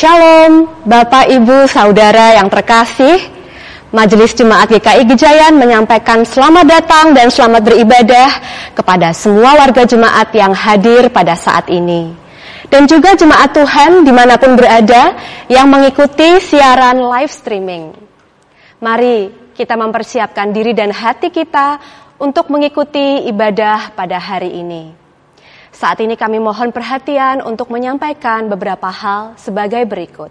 Shalom, Bapak, Ibu, Saudara yang terkasih. Majelis Jemaat GKI Gejayan menyampaikan selamat datang dan selamat beribadah kepada semua warga jemaat yang hadir pada saat ini. Dan juga jemaat Tuhan di mana pun berada yang mengikuti siaran live streaming. Mari kita mempersiapkan diri dan hati kita untuk mengikuti ibadah pada hari ini. Saat ini kami mohon perhatian untuk menyampaikan beberapa hal sebagai berikut.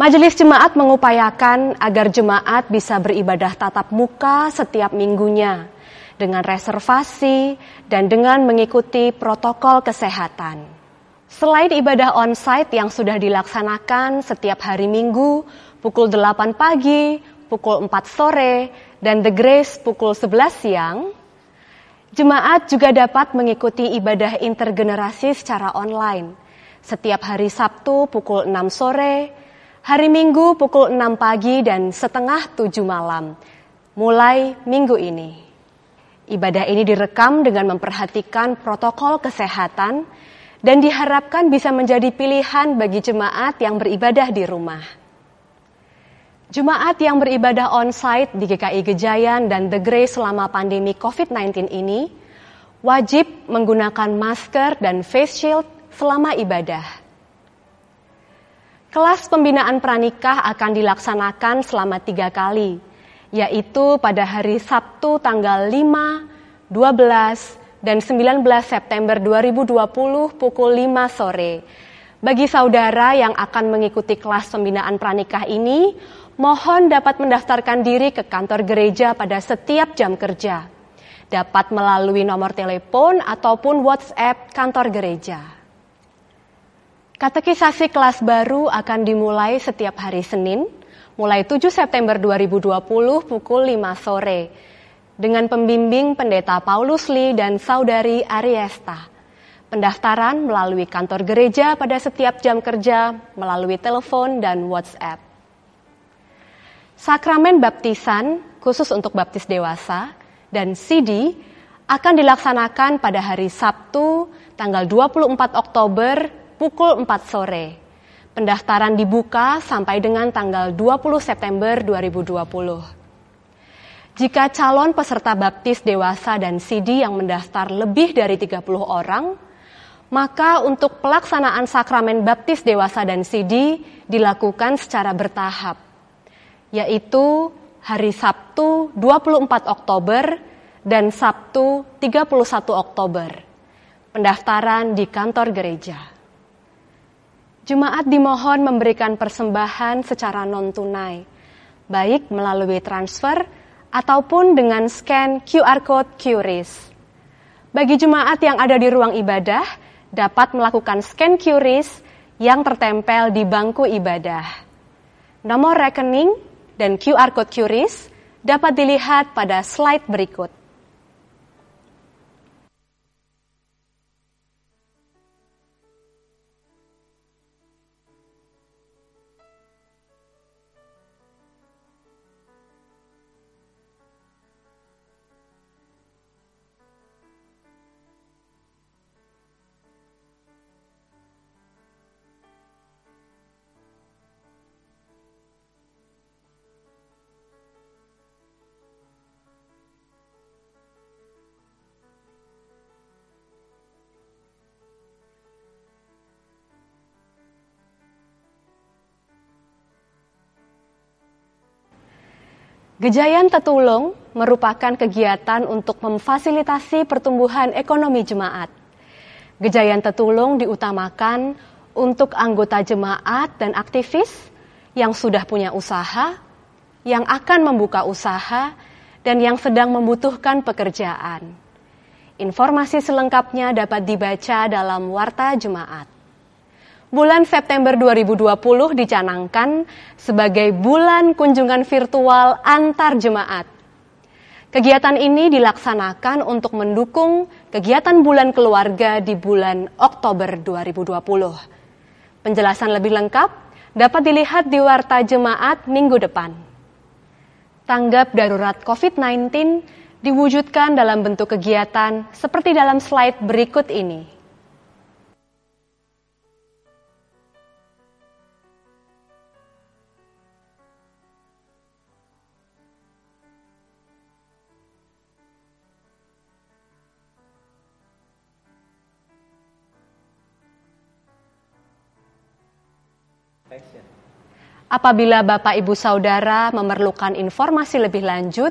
Majelis jemaat mengupayakan agar jemaat bisa beribadah tatap muka setiap minggunya dengan reservasi dan dengan mengikuti protokol kesehatan. Selain ibadah on-site yang sudah dilaksanakan setiap hari Minggu pukul 8 pagi, pukul 4 sore, dan The Grace pukul 11 siang, jemaat juga dapat mengikuti ibadah intergenerasi secara online setiap hari Sabtu pukul 6 sore, Hari Minggu pukul 6 pagi dan setengah 7 malam, mulai minggu ini. Ibadah ini direkam dengan memperhatikan protokol kesehatan dan diharapkan bisa menjadi pilihan bagi jemaat yang beribadah di rumah. Jemaat yang beribadah on-site di GKI Gejayan dan The Grace selama pandemi COVID-19 ini wajib menggunakan masker dan face shield selama ibadah. Kelas pembinaan pranikah akan dilaksanakan selama tiga kali, yaitu pada hari Sabtu tanggal 5, 12, dan 19 September 2020 pukul 5 sore. Bagi saudara yang akan mengikuti kelas pembinaan pranikah ini, mohon dapat mendaftarkan diri ke kantor gereja pada setiap jam kerja. Dapat melalui nomor telepon ataupun WhatsApp kantor gereja. Katekisasi kelas baru akan dimulai setiap hari Senin, mulai 7 September 2020 pukul 5 sore, dengan pembimbing Pendeta Paulus Lee dan Saudari Ariesta. Pendaftaran melalui kantor gereja pada setiap jam kerja, melalui telepon dan WhatsApp. Sakramen baptisan, khusus untuk baptis dewasa, dan CD akan dilaksanakan pada hari Sabtu, tanggal 24 Oktober pukul 4 sore. Pendaftaran dibuka sampai dengan tanggal 20 September 2020. Jika calon peserta baptis dewasa dan CD yang mendaftar lebih dari 30 orang, maka untuk pelaksanaan sakramen baptis dewasa dan CD dilakukan secara bertahap, yaitu hari Sabtu 24 Oktober dan Sabtu 31 Oktober. Pendaftaran di kantor gereja. Jemaat dimohon memberikan persembahan secara non-tunai, baik melalui transfer ataupun dengan scan QR Code QRIS. Bagi jemaat yang ada di ruang ibadah, dapat melakukan scan QRIS yang tertempel di bangku ibadah. Nomor rekening dan QR Code QRIS dapat dilihat pada slide berikut. Gejayan Tetulung merupakan kegiatan untuk memfasilitasi pertumbuhan ekonomi jemaat. Gejayan Tetulung diutamakan untuk anggota jemaat dan aktivis yang sudah punya usaha, yang akan membuka usaha, dan yang sedang membutuhkan pekerjaan. Informasi selengkapnya dapat dibaca dalam Warta Jemaat bulan September 2020 dicanangkan sebagai bulan kunjungan virtual antar jemaat. Kegiatan ini dilaksanakan untuk mendukung kegiatan bulan keluarga di bulan Oktober 2020. Penjelasan lebih lengkap dapat dilihat di Warta Jemaat minggu depan. Tanggap darurat COVID-19 diwujudkan dalam bentuk kegiatan seperti dalam slide berikut ini. Apabila Bapak Ibu Saudara memerlukan informasi lebih lanjut,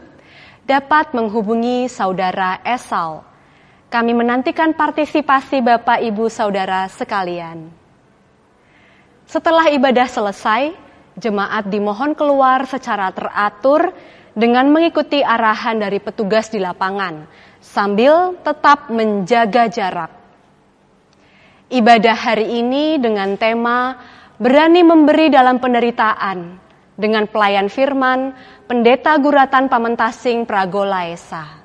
dapat menghubungi Saudara Esal. Kami menantikan partisipasi Bapak Ibu Saudara sekalian. Setelah ibadah selesai, jemaat dimohon keluar secara teratur dengan mengikuti arahan dari petugas di lapangan, sambil tetap menjaga jarak. Ibadah hari ini dengan tema berani memberi dalam penderitaan dengan pelayan firman Pendeta Guratan Pamentasing Pragola Esa.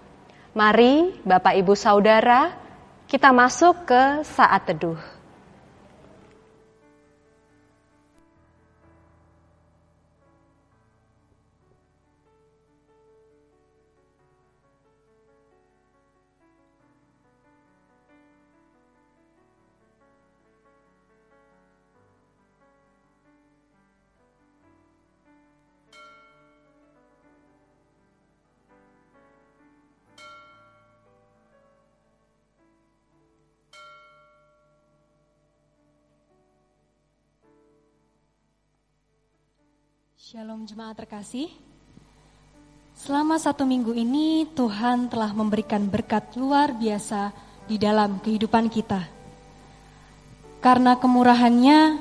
Mari Bapak Ibu Saudara, kita masuk ke saat teduh. Shalom jemaat terkasih. Selama satu minggu ini Tuhan telah memberikan berkat luar biasa di dalam kehidupan kita. Karena kemurahannya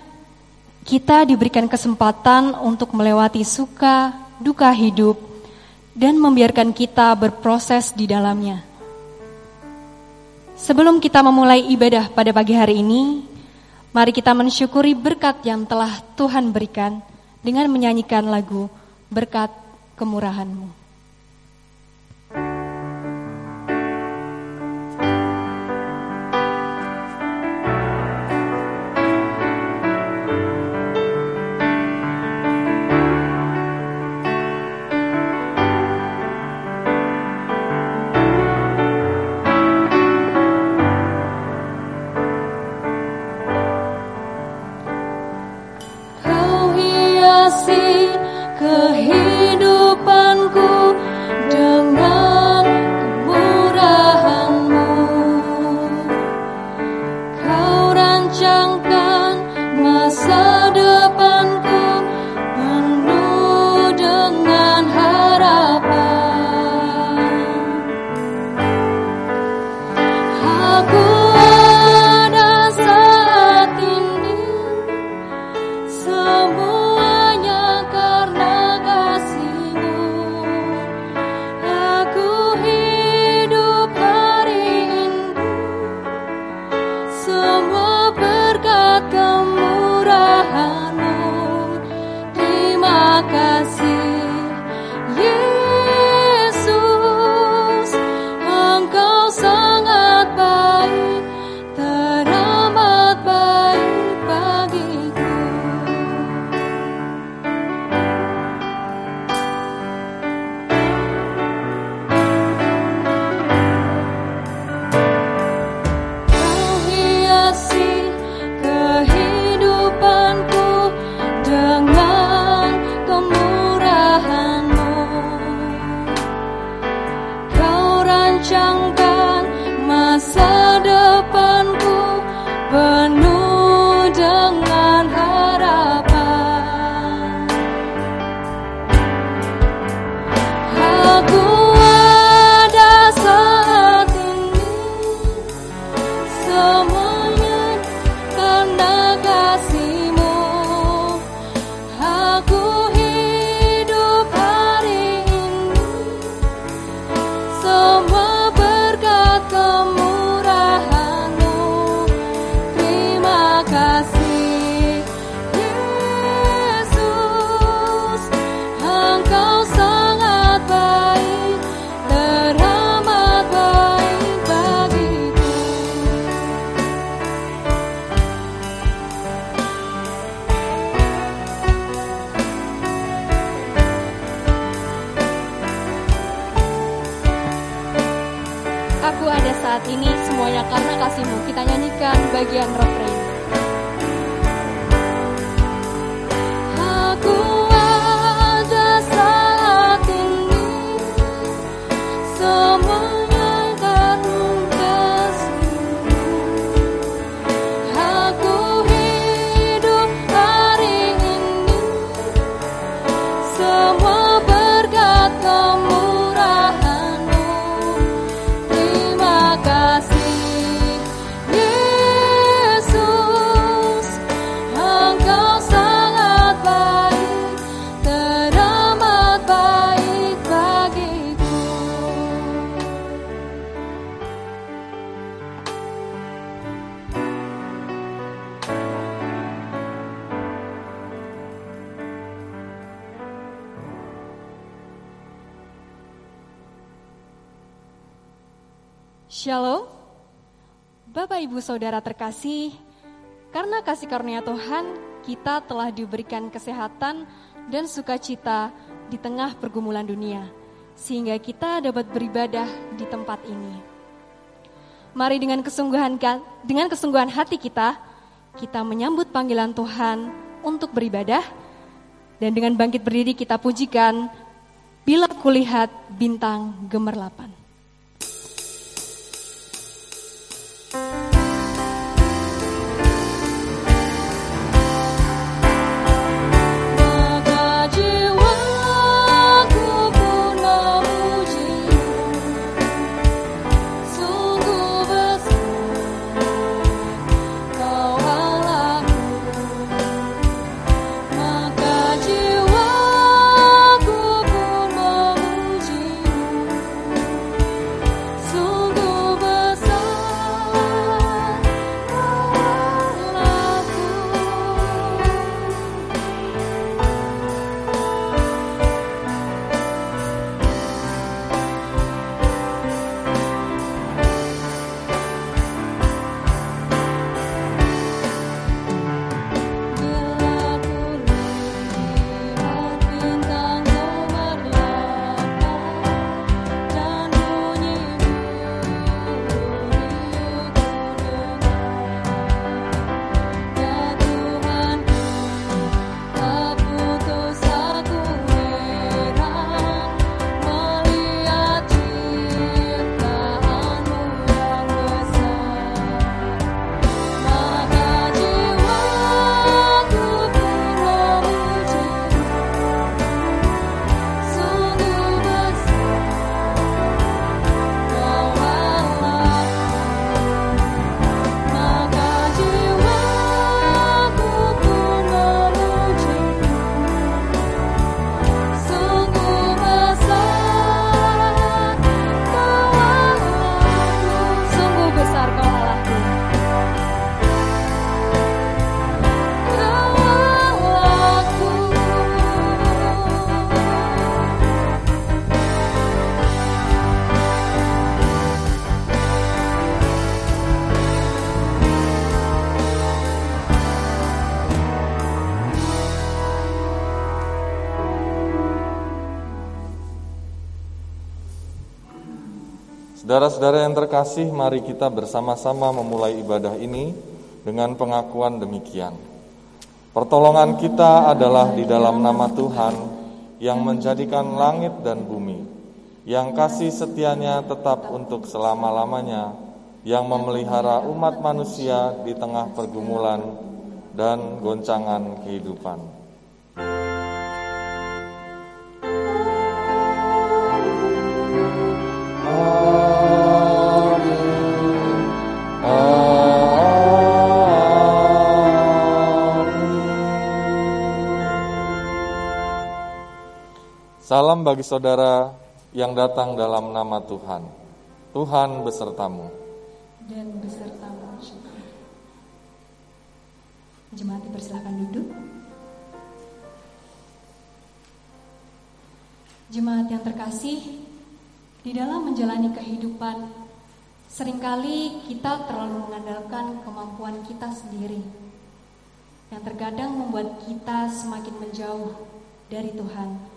kita diberikan kesempatan untuk melewati suka, duka hidup, dan membiarkan kita berproses di dalamnya. Sebelum kita memulai ibadah pada pagi hari ini, mari kita mensyukuri berkat yang telah Tuhan berikan dengan menyanyikan lagu Berkat Kemurahanmu. Bapak Ibu Saudara terkasih, karena kasih karunia Tuhan, kita telah diberikan kesehatan dan sukacita di tengah pergumulan dunia, sehingga kita dapat beribadah di tempat ini. Mari dengan kesungguhan dengan kesungguhan hati kita, kita menyambut panggilan Tuhan untuk beribadah, dan dengan bangkit berdiri kita pujikan, bila kulihat bintang gemerlapan. Saudara-saudara yang terkasih, mari kita bersama-sama memulai ibadah ini dengan pengakuan demikian. Pertolongan kita adalah di dalam nama Tuhan yang menjadikan langit dan bumi, yang kasih setianya tetap untuk selama-lamanya, yang memelihara umat manusia di tengah pergumulan dan goncangan kehidupan. Salam bagi saudara yang datang dalam nama Tuhan. Tuhan besertamu. Dan besertamu. Jemaat dipersilahkan duduk. Jemaat yang terkasih, di dalam menjalani kehidupan, sering kali kita terlalu mengandalkan kemampuan kita sendiri, yang terkadang membuat kita semakin menjauh dari Tuhan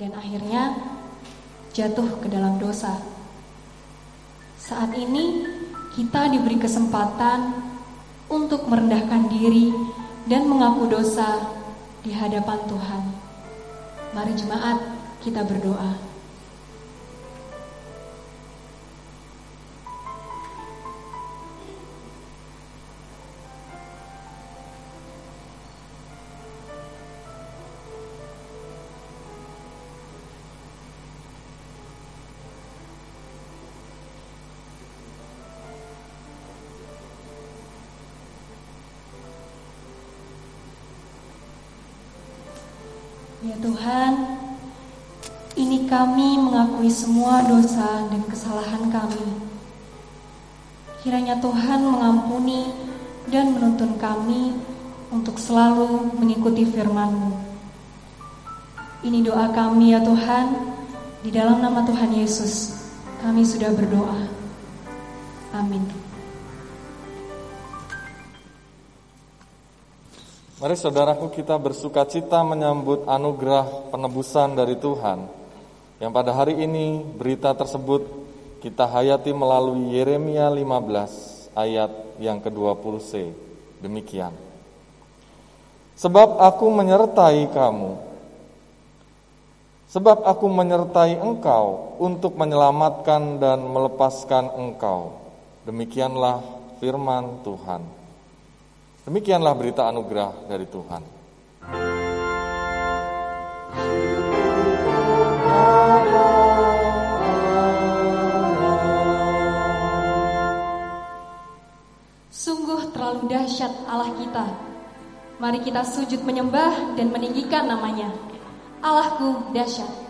dan akhirnya jatuh ke dalam dosa. Saat ini kita diberi kesempatan untuk merendahkan diri dan mengaku dosa di hadapan Tuhan. Mari jemaat kita berdoa. Kami mengakui semua dosa dan kesalahan kami. Kiranya Tuhan mengampuni dan menuntun kami untuk selalu mengikuti firman-Mu. Ini doa kami ya Tuhan, di dalam nama Tuhan Yesus kami sudah berdoa. Amin. Mari saudaraku kita bersuka cita menyambut anugerah penebusan dari Tuhan Yang pada hari ini berita tersebut kita hayati melalui Yeremia 15 ayat yang ke-20c Demikian. Sebab aku menyertai kamu. Sebab aku menyertai engkau untuk menyelamatkan dan melepaskan engkau. Demikianlah firman Tuhan. Demikianlah berita anugerah dari Tuhan. Dahsyat Allah kita. Mari kita sujud menyembah dan meninggikan namanya. Allahku dahsyat.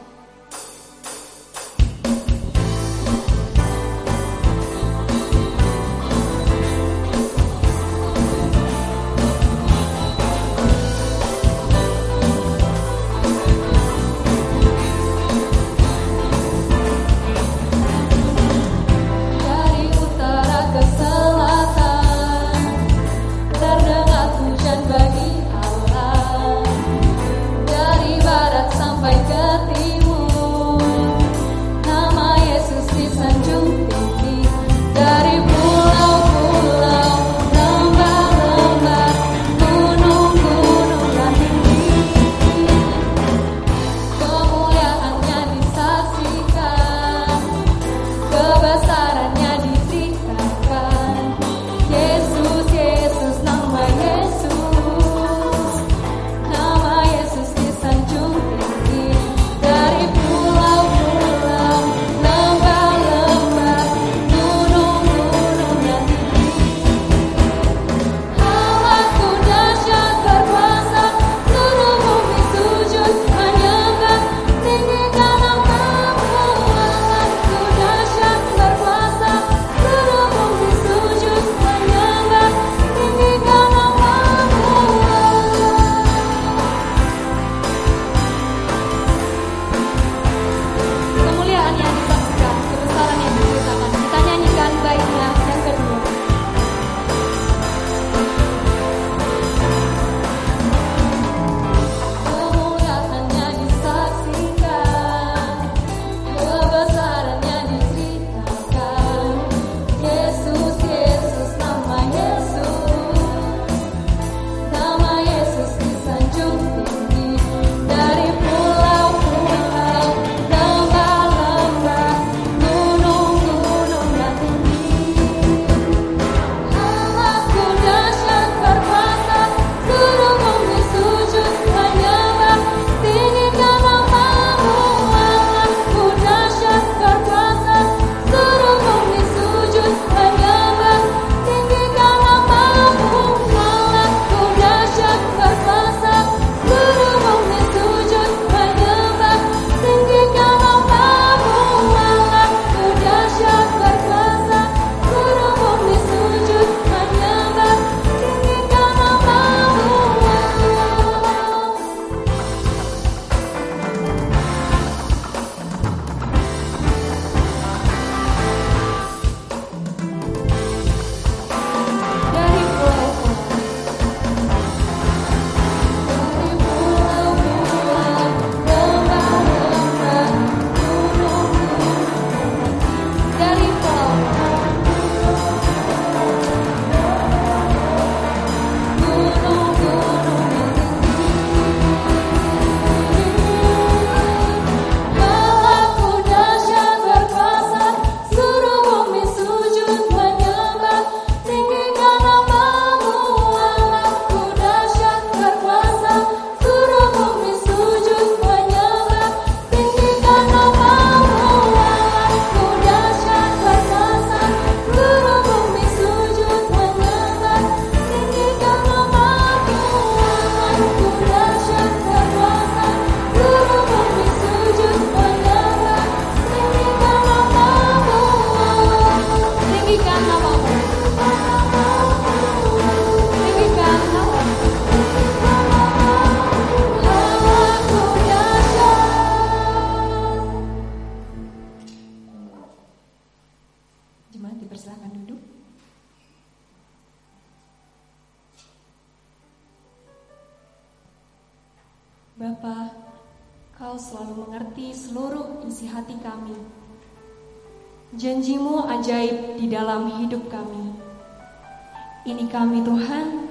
Ini kami Tuhan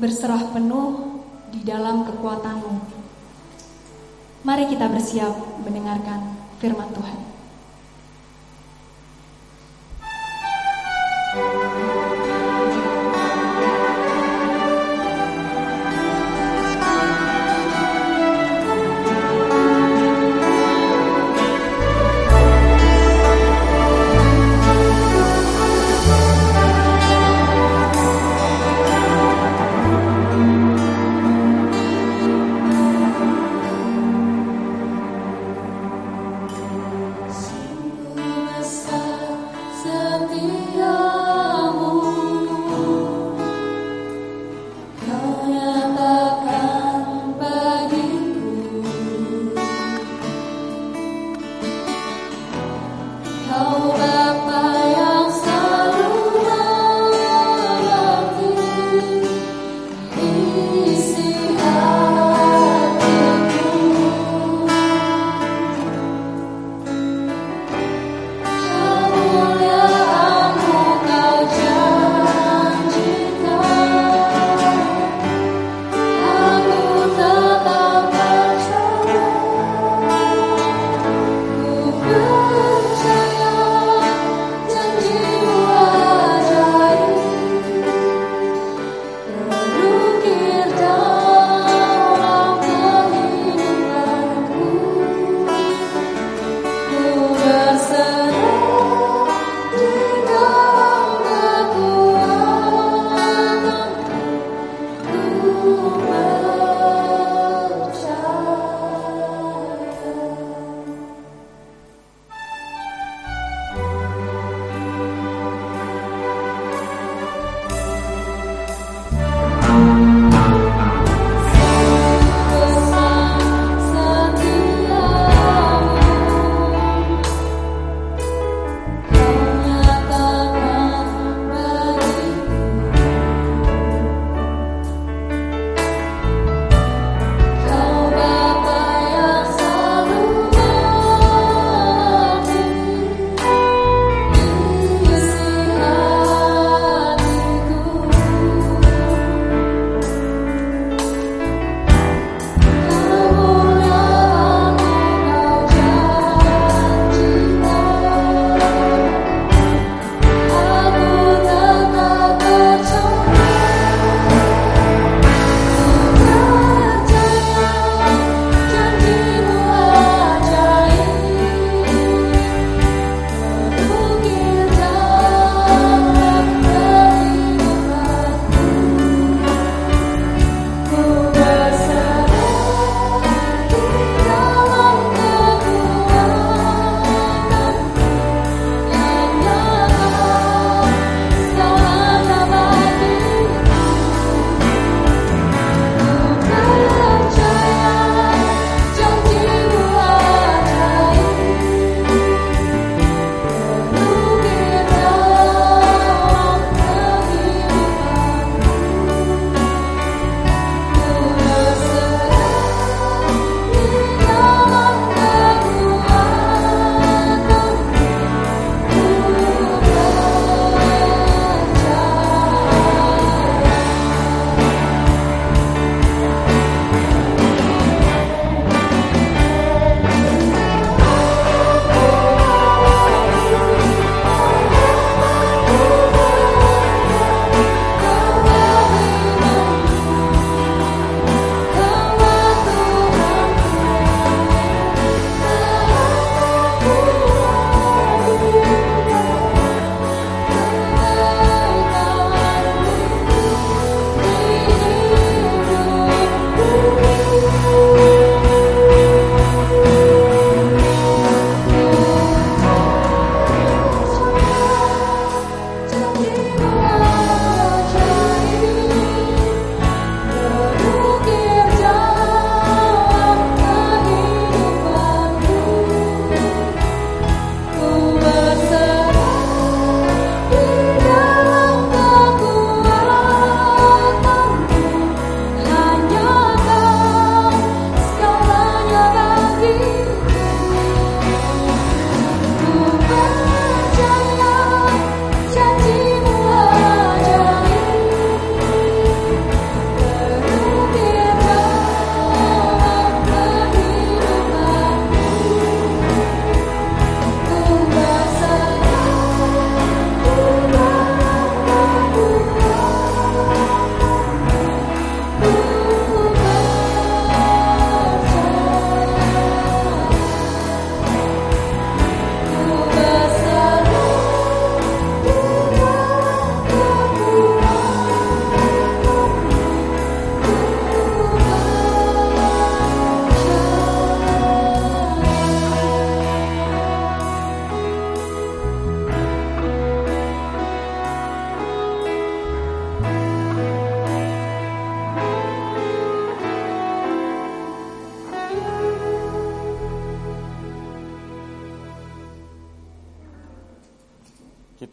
berserah penuh di dalam kekuatanmu. Mari kita bersiap mendengarkan firman Tuhan.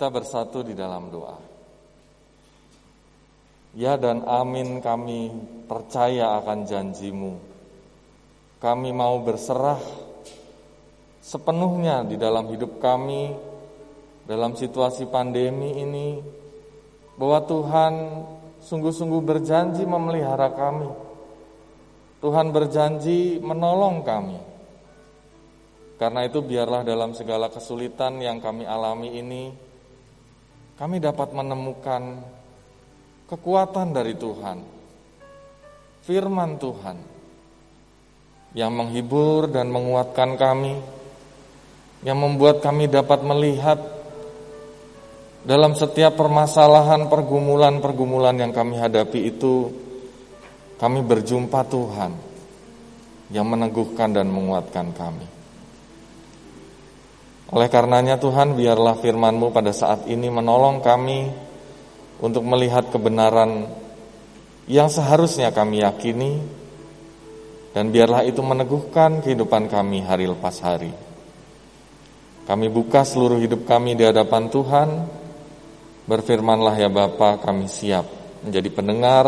Kita bersatu di dalam doa. Ya dan amin kami percaya akan janjimu. Kami mau berserah sepenuhnya di dalam hidup kami dalam situasi pandemi ini bahwa Tuhan sungguh-sungguh berjanji memelihara kami. Tuhan berjanji menolong kami. Karena itu biarlah dalam segala kesulitan yang kami alami ini kami dapat menemukan kekuatan dari Tuhan, firman Tuhan yang menghibur dan menguatkan kami, yang membuat kami dapat melihat dalam setiap permasalahan, pergumulan-pergumulan yang kami hadapi itu, kami berjumpa Tuhan yang meneguhkan dan menguatkan kami. Oleh karenanya Tuhan biarlah firman-Mu pada saat ini menolong kami untuk melihat kebenaran yang seharusnya kami yakini dan biarlah itu meneguhkan kehidupan kami hari lepas hari. Kami buka seluruh hidup kami di hadapan Tuhan. Berfirmanlah ya Bapa, kami siap menjadi pendengar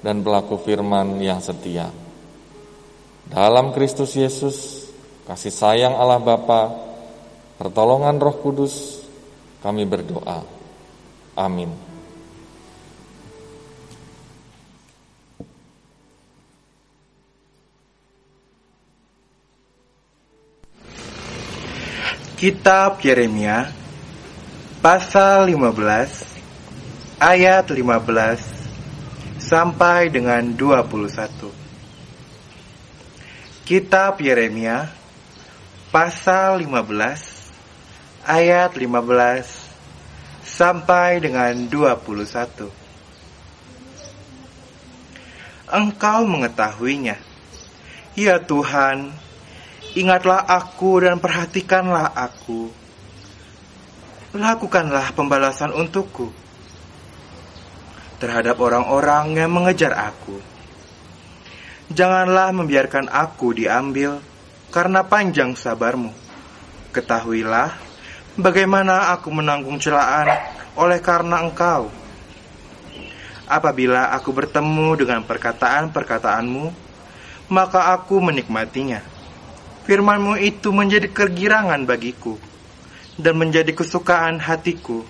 dan pelaku firman yang setia. Dalam Kristus Yesus, kasih sayang Allah Bapa, pertolongan Roh Kudus, kami berdoa. Amin. Kitab Yeremia pasal 15 ayat 15 sampai dengan 21. Kitab Yeremia pasal 15 ayat 15 sampai dengan 21. Engkau mengetahuinya, ya Tuhan, Ingatlah aku dan perhatikanlah aku. Lakukanlah pembalasan untukku terhadap orang-orang yang mengejar aku. Janganlah membiarkan aku diambil karena panjang sabarmu. Ketahuilah bagaimana aku menanggung celaan oleh karena engkau. Apabila aku bertemu dengan perkataan-perkataanmu, maka aku menikmatinya Firmanmu itu menjadi kegirangan bagiku dan menjadi kesukaan hatiku.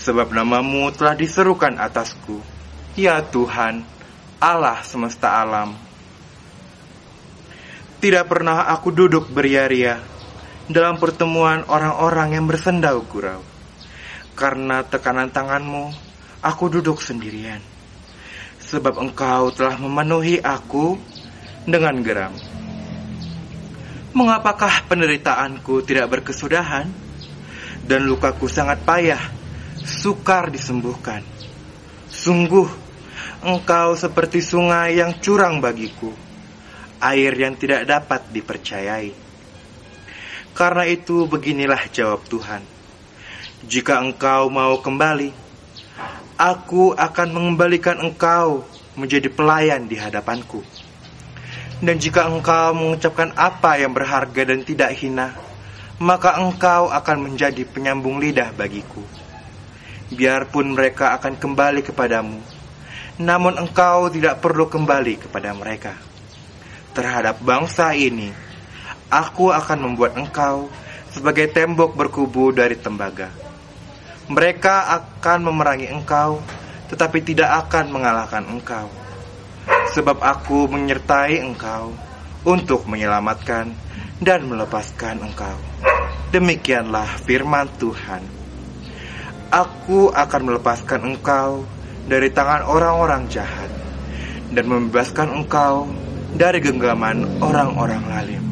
Sebab namamu telah diserukan atasku. Ya Tuhan, Allah semesta alam. Tidak pernah aku duduk beria-ria dalam pertemuan orang-orang yang bersendau gurau. Karena tekanan tanganmu, aku duduk sendirian. Sebab engkau telah memenuhi aku dengan geram. Mengapakah penderitaanku tidak berkesudahan dan lukaku sangat payah, sukar disembuhkan? Sungguh, engkau seperti sungai yang curang bagiku, air yang tidak dapat dipercayai. Karena itu beginilah jawab Tuhan. Jika engkau mau kembali, aku akan mengembalikan engkau menjadi pelayan di hadapanku dan jika engkau mengucapkan apa yang berharga dan tidak hina, maka engkau akan menjadi penyambung lidah bagiku. Biarpun mereka akan kembali kepadamu, namun engkau tidak perlu kembali kepada mereka. Terhadap bangsa ini, aku akan membuat engkau sebagai tembok berkubu dari tembaga. Mereka akan memerangi engkau, tetapi tidak akan mengalahkan engkau sebab aku menyertai engkau untuk menyelamatkan dan melepaskan engkau. Demikianlah firman Tuhan. Aku akan melepaskan engkau dari tangan orang-orang jahat dan membebaskan engkau dari genggaman orang-orang lalim.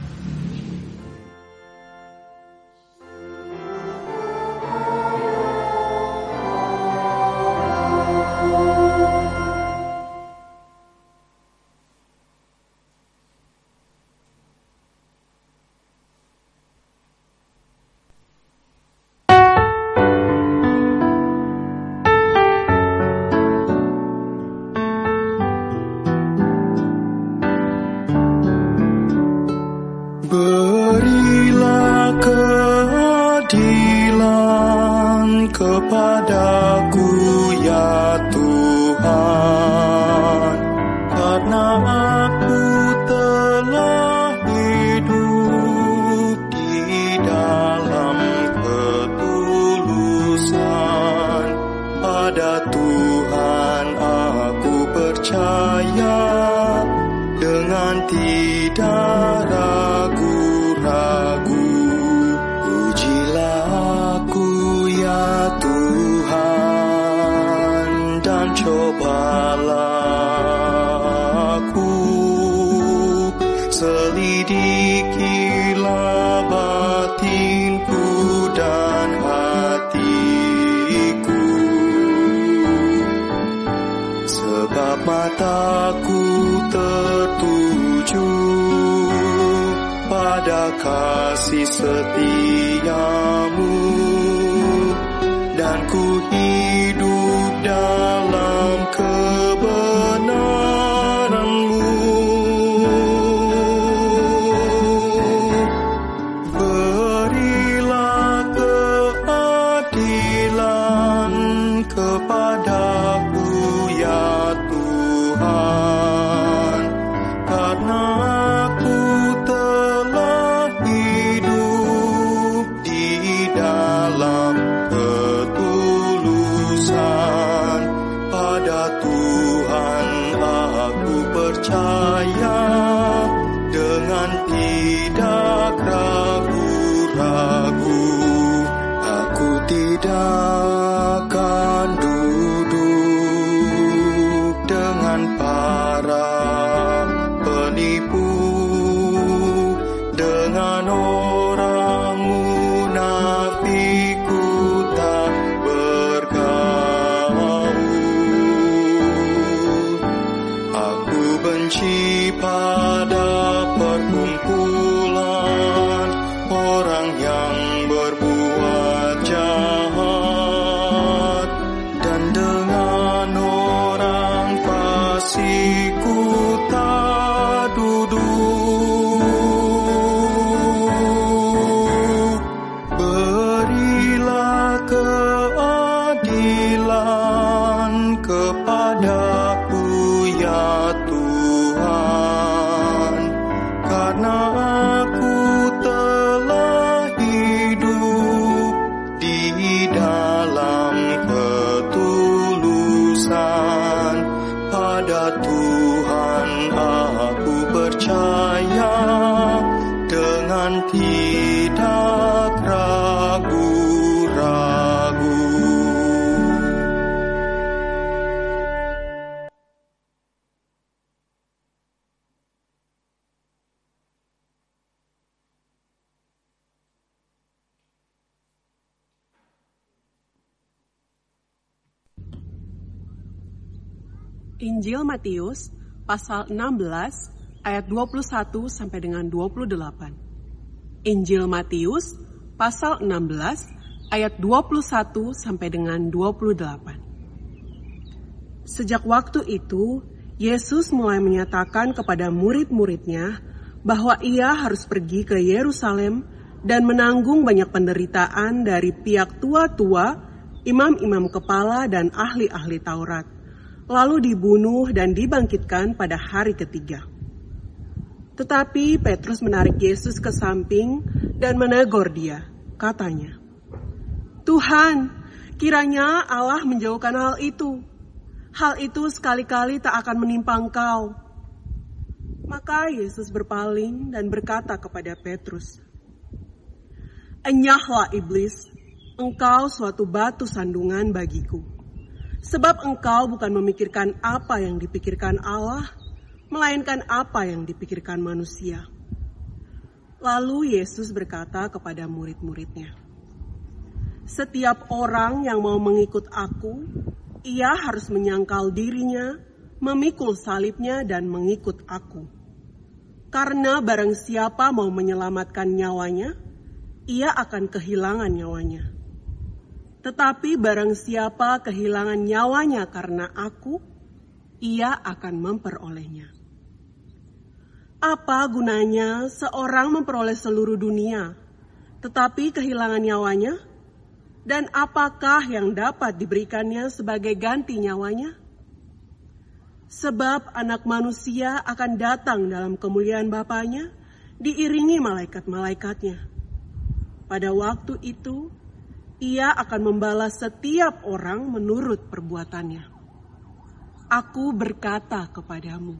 Injil Matius pasal 16 ayat 21 sampai dengan 28. Injil Matius pasal 16 ayat 21 sampai dengan 28. Sejak waktu itu, Yesus mulai menyatakan kepada murid-muridnya bahwa ia harus pergi ke Yerusalem dan menanggung banyak penderitaan dari pihak tua-tua, imam-imam kepala, dan ahli-ahli Taurat lalu dibunuh dan dibangkitkan pada hari ketiga. Tetapi Petrus menarik Yesus ke samping dan menegur dia. Katanya, Tuhan, kiranya Allah menjauhkan hal itu. Hal itu sekali-kali tak akan menimpa engkau. Maka Yesus berpaling dan berkata kepada Petrus, Enyahlah iblis, engkau suatu batu sandungan bagiku. Sebab engkau bukan memikirkan apa yang dipikirkan Allah, melainkan apa yang dipikirkan manusia. Lalu Yesus berkata kepada murid-muridnya, "Setiap orang yang mau mengikut Aku, ia harus menyangkal dirinya, memikul salibnya, dan mengikut Aku. Karena barang siapa mau menyelamatkan nyawanya, ia akan kehilangan nyawanya." Tetapi barang siapa kehilangan nyawanya karena aku, ia akan memperolehnya. Apa gunanya seorang memperoleh seluruh dunia, tetapi kehilangan nyawanya? Dan apakah yang dapat diberikannya sebagai ganti nyawanya? Sebab anak manusia akan datang dalam kemuliaan Bapaknya, diiringi malaikat-malaikatnya. Pada waktu itu, ia akan membalas setiap orang menurut perbuatannya. Aku berkata kepadamu,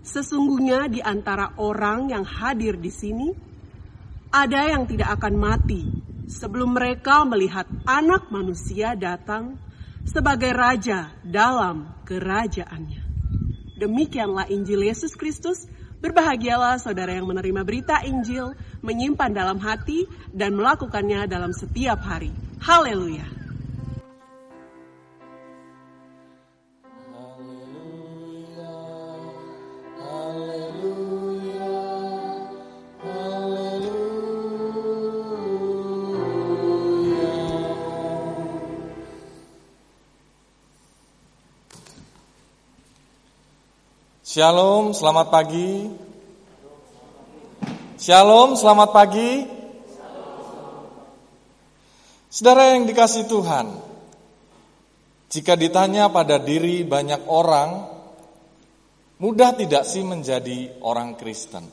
sesungguhnya di antara orang yang hadir di sini, ada yang tidak akan mati sebelum mereka melihat anak manusia datang sebagai raja dalam kerajaannya. Demikianlah Injil Yesus Kristus. Berbahagialah saudara yang menerima berita Injil, menyimpan dalam hati, dan melakukannya dalam setiap hari. Haleluya! Shalom, selamat pagi. Shalom, selamat pagi. Saudara yang dikasih Tuhan, jika ditanya pada diri banyak orang, mudah tidak sih menjadi orang Kristen?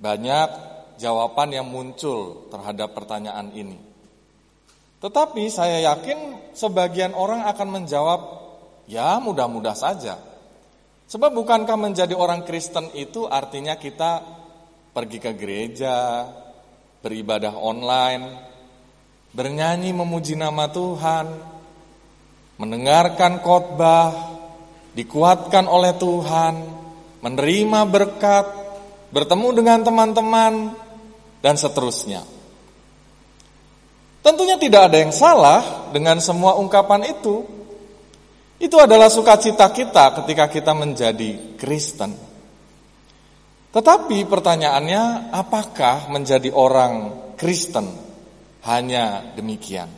Banyak jawaban yang muncul terhadap pertanyaan ini. Tetapi saya yakin sebagian orang akan menjawab, ya mudah-mudah saja. Sebab bukankah menjadi orang Kristen itu artinya kita pergi ke gereja, beribadah online, bernyanyi memuji nama Tuhan, mendengarkan khotbah, dikuatkan oleh Tuhan, menerima berkat, bertemu dengan teman-teman, dan seterusnya. Tentunya tidak ada yang salah dengan semua ungkapan itu. Itu adalah sukacita kita ketika kita menjadi Kristen. Tetapi pertanyaannya, apakah menjadi orang Kristen hanya demikian?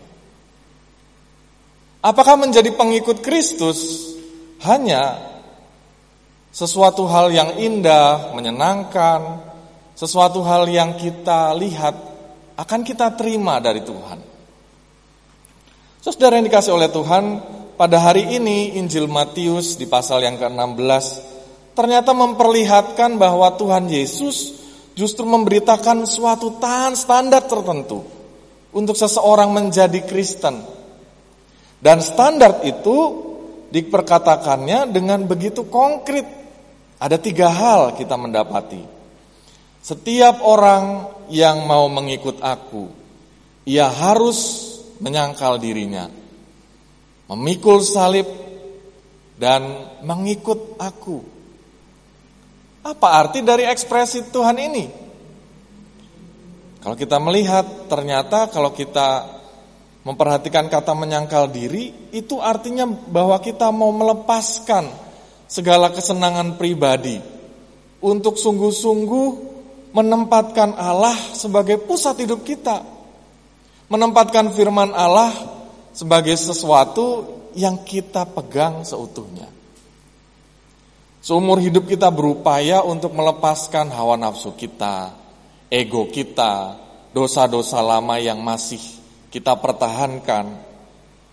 Apakah menjadi pengikut Kristus hanya sesuatu hal yang indah, menyenangkan, sesuatu hal yang kita lihat akan kita terima dari Tuhan? Saudara yang dikasih oleh Tuhan, pada hari ini Injil Matius di pasal yang ke-16 ternyata memperlihatkan bahwa Tuhan Yesus justru memberitakan suatu tahan standar tertentu untuk seseorang menjadi Kristen. Dan standar itu diperkatakannya dengan begitu konkret. Ada tiga hal kita mendapati. Setiap orang yang mau mengikut aku, ia harus menyangkal dirinya memikul salib, dan mengikut aku. Apa arti dari ekspresi Tuhan ini? Kalau kita melihat, ternyata kalau kita memperhatikan kata menyangkal diri, itu artinya bahwa kita mau melepaskan segala kesenangan pribadi untuk sungguh-sungguh menempatkan Allah sebagai pusat hidup kita. Menempatkan firman Allah sebagai sesuatu yang kita pegang seutuhnya. Seumur hidup kita berupaya untuk melepaskan hawa nafsu kita, ego kita, dosa-dosa lama yang masih kita pertahankan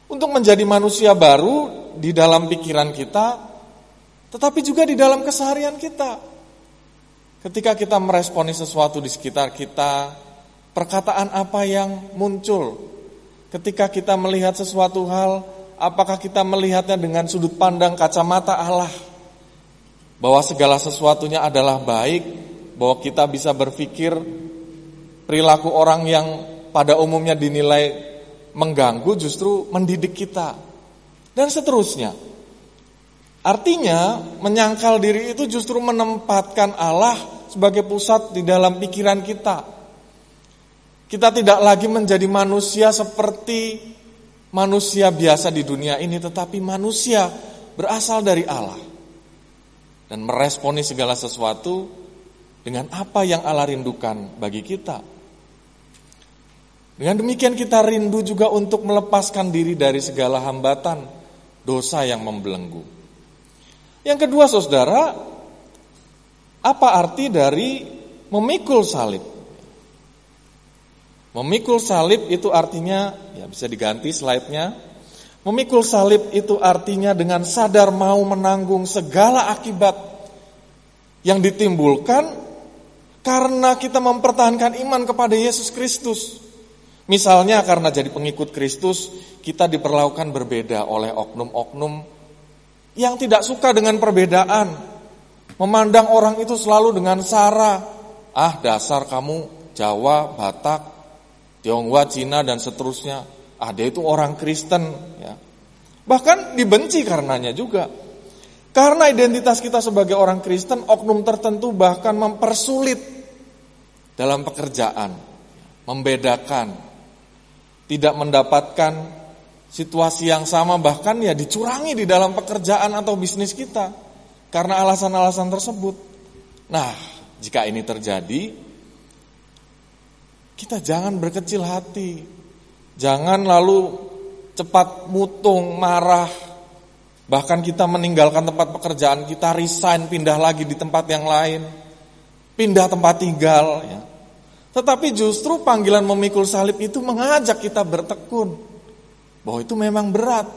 untuk menjadi manusia baru di dalam pikiran kita, tetapi juga di dalam keseharian kita. Ketika kita meresponi sesuatu di sekitar kita, perkataan apa yang muncul Ketika kita melihat sesuatu hal, apakah kita melihatnya dengan sudut pandang kacamata Allah? Bahwa segala sesuatunya adalah baik, bahwa kita bisa berpikir perilaku orang yang pada umumnya dinilai mengganggu justru mendidik kita. Dan seterusnya. Artinya, menyangkal diri itu justru menempatkan Allah sebagai pusat di dalam pikiran kita. Kita tidak lagi menjadi manusia seperti manusia biasa di dunia ini, tetapi manusia berasal dari Allah dan meresponi segala sesuatu dengan apa yang Allah rindukan bagi kita. Dengan demikian kita rindu juga untuk melepaskan diri dari segala hambatan dosa yang membelenggu. Yang kedua saudara, apa arti dari memikul salib? Memikul salib itu artinya, ya bisa diganti slide-nya. Memikul salib itu artinya dengan sadar mau menanggung segala akibat yang ditimbulkan karena kita mempertahankan iman kepada Yesus Kristus. Misalnya karena jadi pengikut Kristus, kita diperlakukan berbeda oleh oknum-oknum yang tidak suka dengan perbedaan. Memandang orang itu selalu dengan sara. Ah dasar kamu Jawa, Batak, Tionghoa, Cina dan seterusnya. Ah dia itu orang Kristen ya. Bahkan dibenci karenanya juga. Karena identitas kita sebagai orang Kristen, oknum tertentu bahkan mempersulit dalam pekerjaan, membedakan, tidak mendapatkan situasi yang sama bahkan ya dicurangi di dalam pekerjaan atau bisnis kita karena alasan-alasan tersebut. Nah, jika ini terjadi, kita jangan berkecil hati. Jangan lalu cepat mutung, marah. Bahkan kita meninggalkan tempat pekerjaan, kita resign, pindah lagi di tempat yang lain. Pindah tempat tinggal. Ya. Tetapi justru panggilan memikul salib itu mengajak kita bertekun. Bahwa itu memang berat.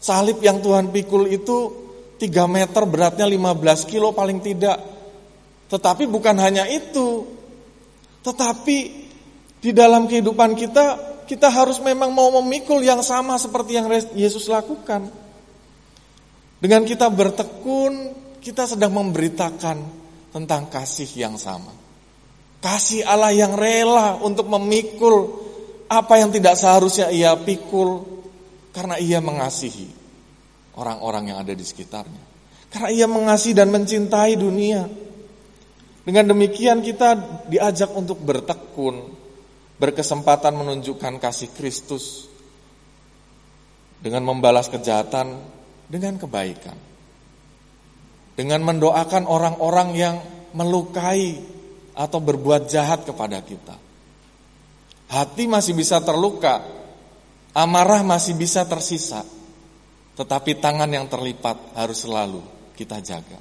Salib yang Tuhan pikul itu 3 meter beratnya 15 kilo paling tidak. Tetapi bukan hanya itu. Tetapi di dalam kehidupan kita, kita harus memang mau memikul yang sama seperti yang Yesus lakukan. Dengan kita bertekun, kita sedang memberitakan tentang kasih yang sama. Kasih Allah yang rela untuk memikul apa yang tidak seharusnya ia pikul karena ia mengasihi orang-orang yang ada di sekitarnya. Karena ia mengasihi dan mencintai dunia. Dengan demikian kita diajak untuk bertekun, berkesempatan menunjukkan kasih Kristus dengan membalas kejahatan dengan kebaikan. Dengan mendoakan orang-orang yang melukai atau berbuat jahat kepada kita. Hati masih bisa terluka, amarah masih bisa tersisa, tetapi tangan yang terlipat harus selalu kita jaga.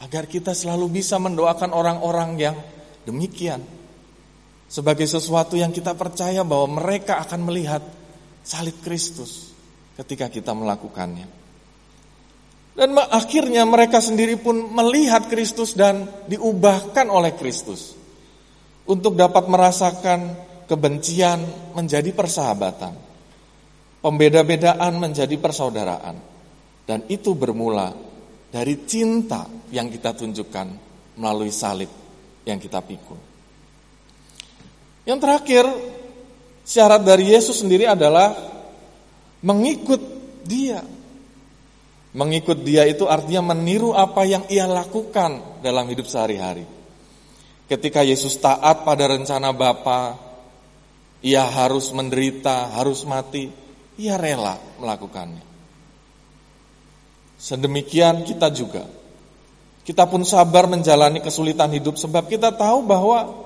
Agar kita selalu bisa mendoakan orang-orang yang demikian sebagai sesuatu yang kita percaya bahwa mereka akan melihat salib Kristus ketika kita melakukannya. Dan akhirnya mereka sendiri pun melihat Kristus dan diubahkan oleh Kristus untuk dapat merasakan kebencian menjadi persahabatan, pembeda-bedaan menjadi persaudaraan, dan itu bermula dari cinta yang kita tunjukkan melalui salib yang kita pikul. Yang terakhir, syarat dari Yesus sendiri adalah mengikut dia. Mengikut dia itu artinya meniru apa yang ia lakukan dalam hidup sehari-hari. Ketika Yesus taat pada rencana Bapa, ia harus menderita, harus mati, ia rela melakukannya. Sedemikian kita juga. Kita pun sabar menjalani kesulitan hidup sebab kita tahu bahwa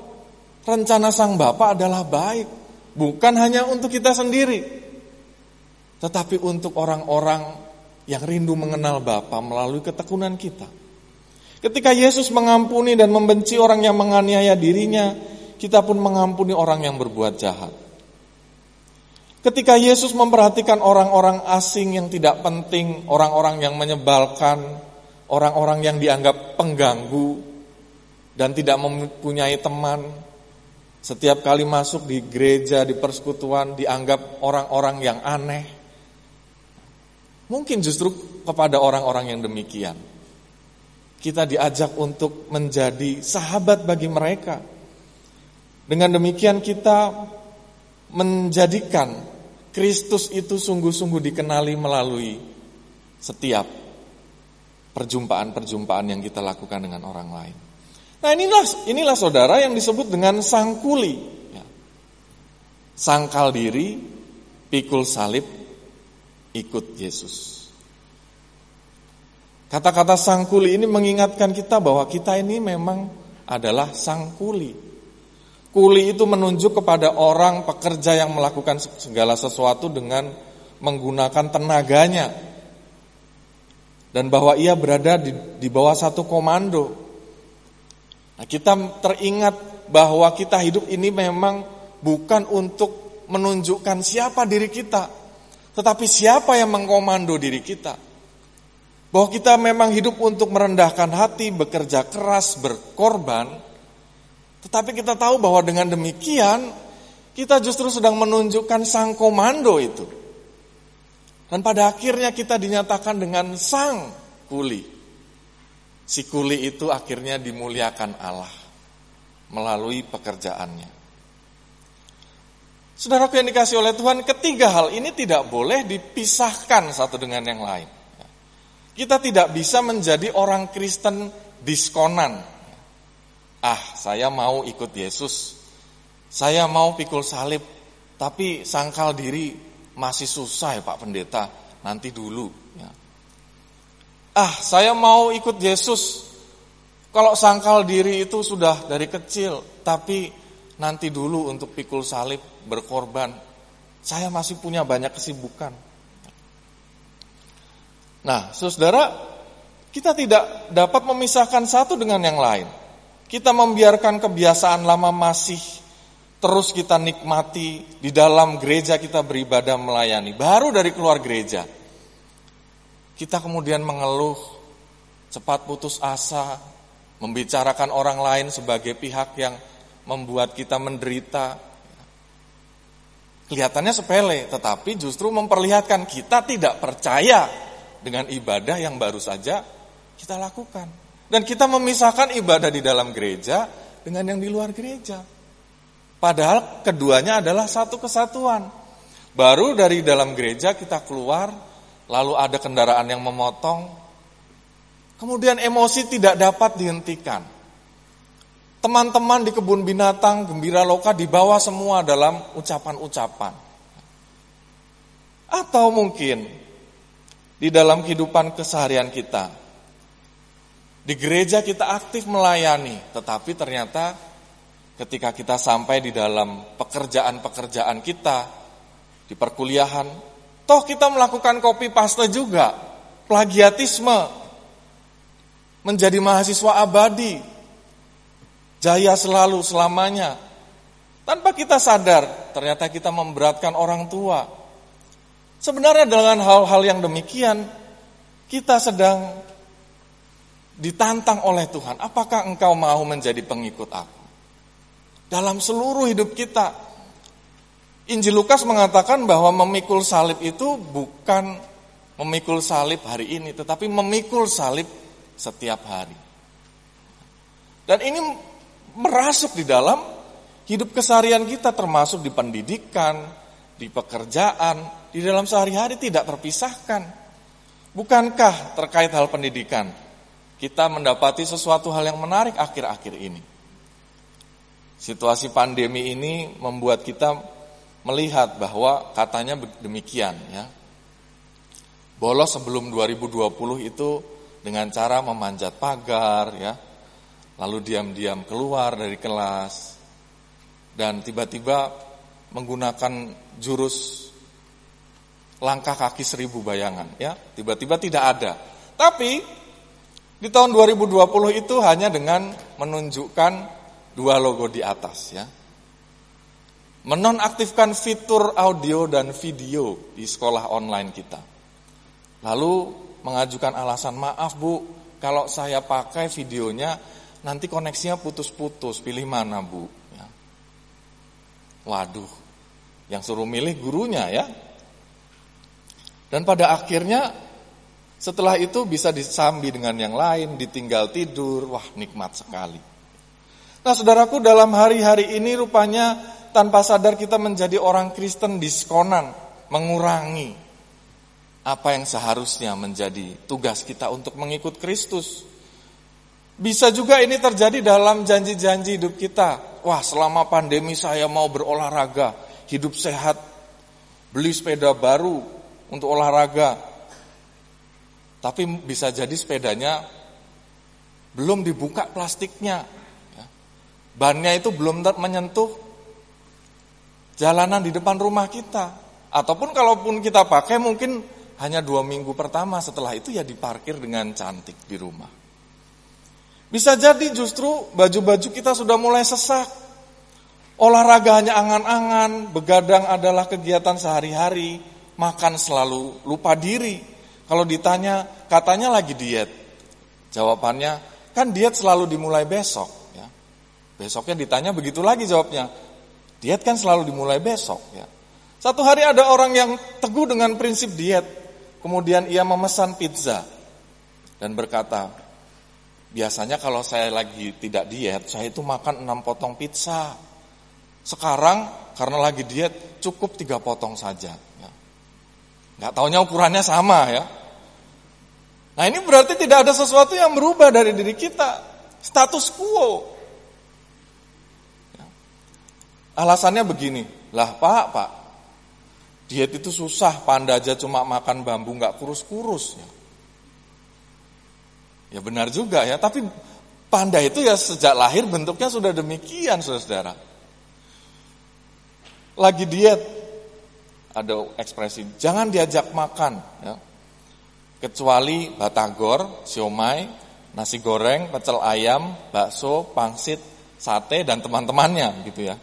rencana Sang Bapa adalah baik, bukan hanya untuk kita sendiri, tetapi untuk orang-orang yang rindu mengenal Bapa melalui ketekunan kita. Ketika Yesus mengampuni dan membenci orang yang menganiaya dirinya, kita pun mengampuni orang yang berbuat jahat. Ketika Yesus memperhatikan orang-orang asing yang tidak penting, orang-orang yang menyebalkan, orang-orang yang dianggap pengganggu dan tidak mempunyai teman, setiap kali masuk di gereja, di persekutuan, dianggap orang-orang yang aneh. Mungkin justru kepada orang-orang yang demikian. Kita diajak untuk menjadi sahabat bagi mereka. Dengan demikian kita menjadikan Kristus itu sungguh-sungguh dikenali melalui setiap perjumpaan-perjumpaan yang kita lakukan dengan orang lain. Nah inilah inilah saudara yang disebut dengan sangkuli. Ya. Sangkal diri, pikul salib, ikut Yesus. Kata-kata sangkuli ini mengingatkan kita bahwa kita ini memang adalah sangkuli. Kuli itu menunjuk kepada orang pekerja yang melakukan segala sesuatu dengan menggunakan tenaganya. Dan bahwa ia berada di, di bawah satu komando Nah, kita teringat bahwa kita hidup ini memang bukan untuk menunjukkan siapa diri kita, tetapi siapa yang mengkomando diri kita. Bahwa kita memang hidup untuk merendahkan hati, bekerja keras, berkorban, tetapi kita tahu bahwa dengan demikian kita justru sedang menunjukkan sang komando itu. Dan pada akhirnya kita dinyatakan dengan sang kuli. Si kuli itu akhirnya dimuliakan Allah melalui pekerjaannya. Saudaraku yang dikasih oleh Tuhan, ketiga hal ini tidak boleh dipisahkan satu dengan yang lain. Kita tidak bisa menjadi orang Kristen diskonan. Ah, saya mau ikut Yesus. Saya mau pikul salib, tapi sangkal diri masih susah ya Pak Pendeta, nanti dulu. Ah, saya mau ikut Yesus. Kalau sangkal diri itu sudah dari kecil, tapi nanti dulu untuk pikul salib, berkorban. Saya masih punya banyak kesibukan. Nah, saudara, kita tidak dapat memisahkan satu dengan yang lain. Kita membiarkan kebiasaan lama masih terus kita nikmati di dalam gereja kita beribadah melayani. Baru dari keluar gereja, kita kemudian mengeluh, cepat putus asa, membicarakan orang lain sebagai pihak yang membuat kita menderita. Kelihatannya sepele, tetapi justru memperlihatkan kita tidak percaya dengan ibadah yang baru saja kita lakukan. Dan kita memisahkan ibadah di dalam gereja dengan yang di luar gereja. Padahal keduanya adalah satu kesatuan. Baru dari dalam gereja kita keluar, lalu ada kendaraan yang memotong, kemudian emosi tidak dapat dihentikan. Teman-teman di kebun binatang, gembira loka dibawa semua dalam ucapan-ucapan. Atau mungkin di dalam kehidupan keseharian kita. Di gereja kita aktif melayani, tetapi ternyata ketika kita sampai di dalam pekerjaan-pekerjaan kita, di perkuliahan, toh kita melakukan copy paste juga, plagiatisme, menjadi mahasiswa abadi, jaya selalu selamanya. Tanpa kita sadar, ternyata kita memberatkan orang tua, Sebenarnya dengan hal-hal yang demikian, kita sedang ditantang oleh Tuhan. Apakah engkau mau menjadi pengikut aku? Dalam seluruh hidup kita, Injil Lukas mengatakan bahwa memikul salib itu bukan memikul salib hari ini, tetapi memikul salib setiap hari. Dan ini merasuk di dalam hidup keseharian kita, termasuk di pendidikan, di pekerjaan, di dalam sehari-hari tidak terpisahkan. Bukankah terkait hal pendidikan, kita mendapati sesuatu hal yang menarik akhir-akhir ini. Situasi pandemi ini membuat kita melihat bahwa katanya demikian ya. Bolos sebelum 2020 itu dengan cara memanjat pagar ya. Lalu diam-diam keluar dari kelas dan tiba-tiba menggunakan jurus langkah kaki seribu bayangan ya tiba-tiba tidak ada tapi di tahun 2020 itu hanya dengan menunjukkan dua logo di atas ya menonaktifkan fitur audio dan video di sekolah online kita. Lalu mengajukan alasan maaf bu kalau saya pakai videonya nanti koneksinya putus-putus. Pilih mana bu? Ya. waduh yang suruh milih gurunya ya. Dan pada akhirnya setelah itu bisa disambi dengan yang lain, ditinggal tidur, wah nikmat sekali. Nah saudaraku dalam hari-hari ini rupanya tanpa sadar kita menjadi orang Kristen diskonan, mengurangi apa yang seharusnya menjadi tugas kita untuk mengikut Kristus. Bisa juga ini terjadi dalam janji-janji hidup kita. Wah selama pandemi saya mau berolahraga, hidup sehat, beli sepeda baru, untuk olahraga. Tapi bisa jadi sepedanya belum dibuka plastiknya. Ya. Bannya itu belum menyentuh jalanan di depan rumah kita. Ataupun kalaupun kita pakai mungkin hanya dua minggu pertama setelah itu ya diparkir dengan cantik di rumah. Bisa jadi justru baju-baju kita sudah mulai sesak. Olahraga hanya angan-angan, begadang adalah kegiatan sehari-hari, makan selalu lupa diri. Kalau ditanya, katanya lagi diet. Jawabannya, kan diet selalu dimulai besok. Ya. Besoknya ditanya begitu lagi jawabnya. Diet kan selalu dimulai besok. Ya. Satu hari ada orang yang teguh dengan prinsip diet. Kemudian ia memesan pizza. Dan berkata, biasanya kalau saya lagi tidak diet, saya itu makan enam potong pizza. Sekarang karena lagi diet cukup tiga potong saja. Ya. Nggak taunya ukurannya sama ya. Nah ini berarti tidak ada sesuatu yang berubah dari diri kita. Status quo. Ya. Alasannya begini, lah pak, pak, diet itu susah, panda aja cuma makan bambu nggak kurus-kurus. Ya. ya benar juga ya, tapi panda itu ya sejak lahir bentuknya sudah demikian saudara-saudara lagi diet, ada ekspresi, jangan diajak makan. Ya. Kecuali batagor, siomay, nasi goreng, pecel ayam, bakso, pangsit, sate, dan teman-temannya gitu ya.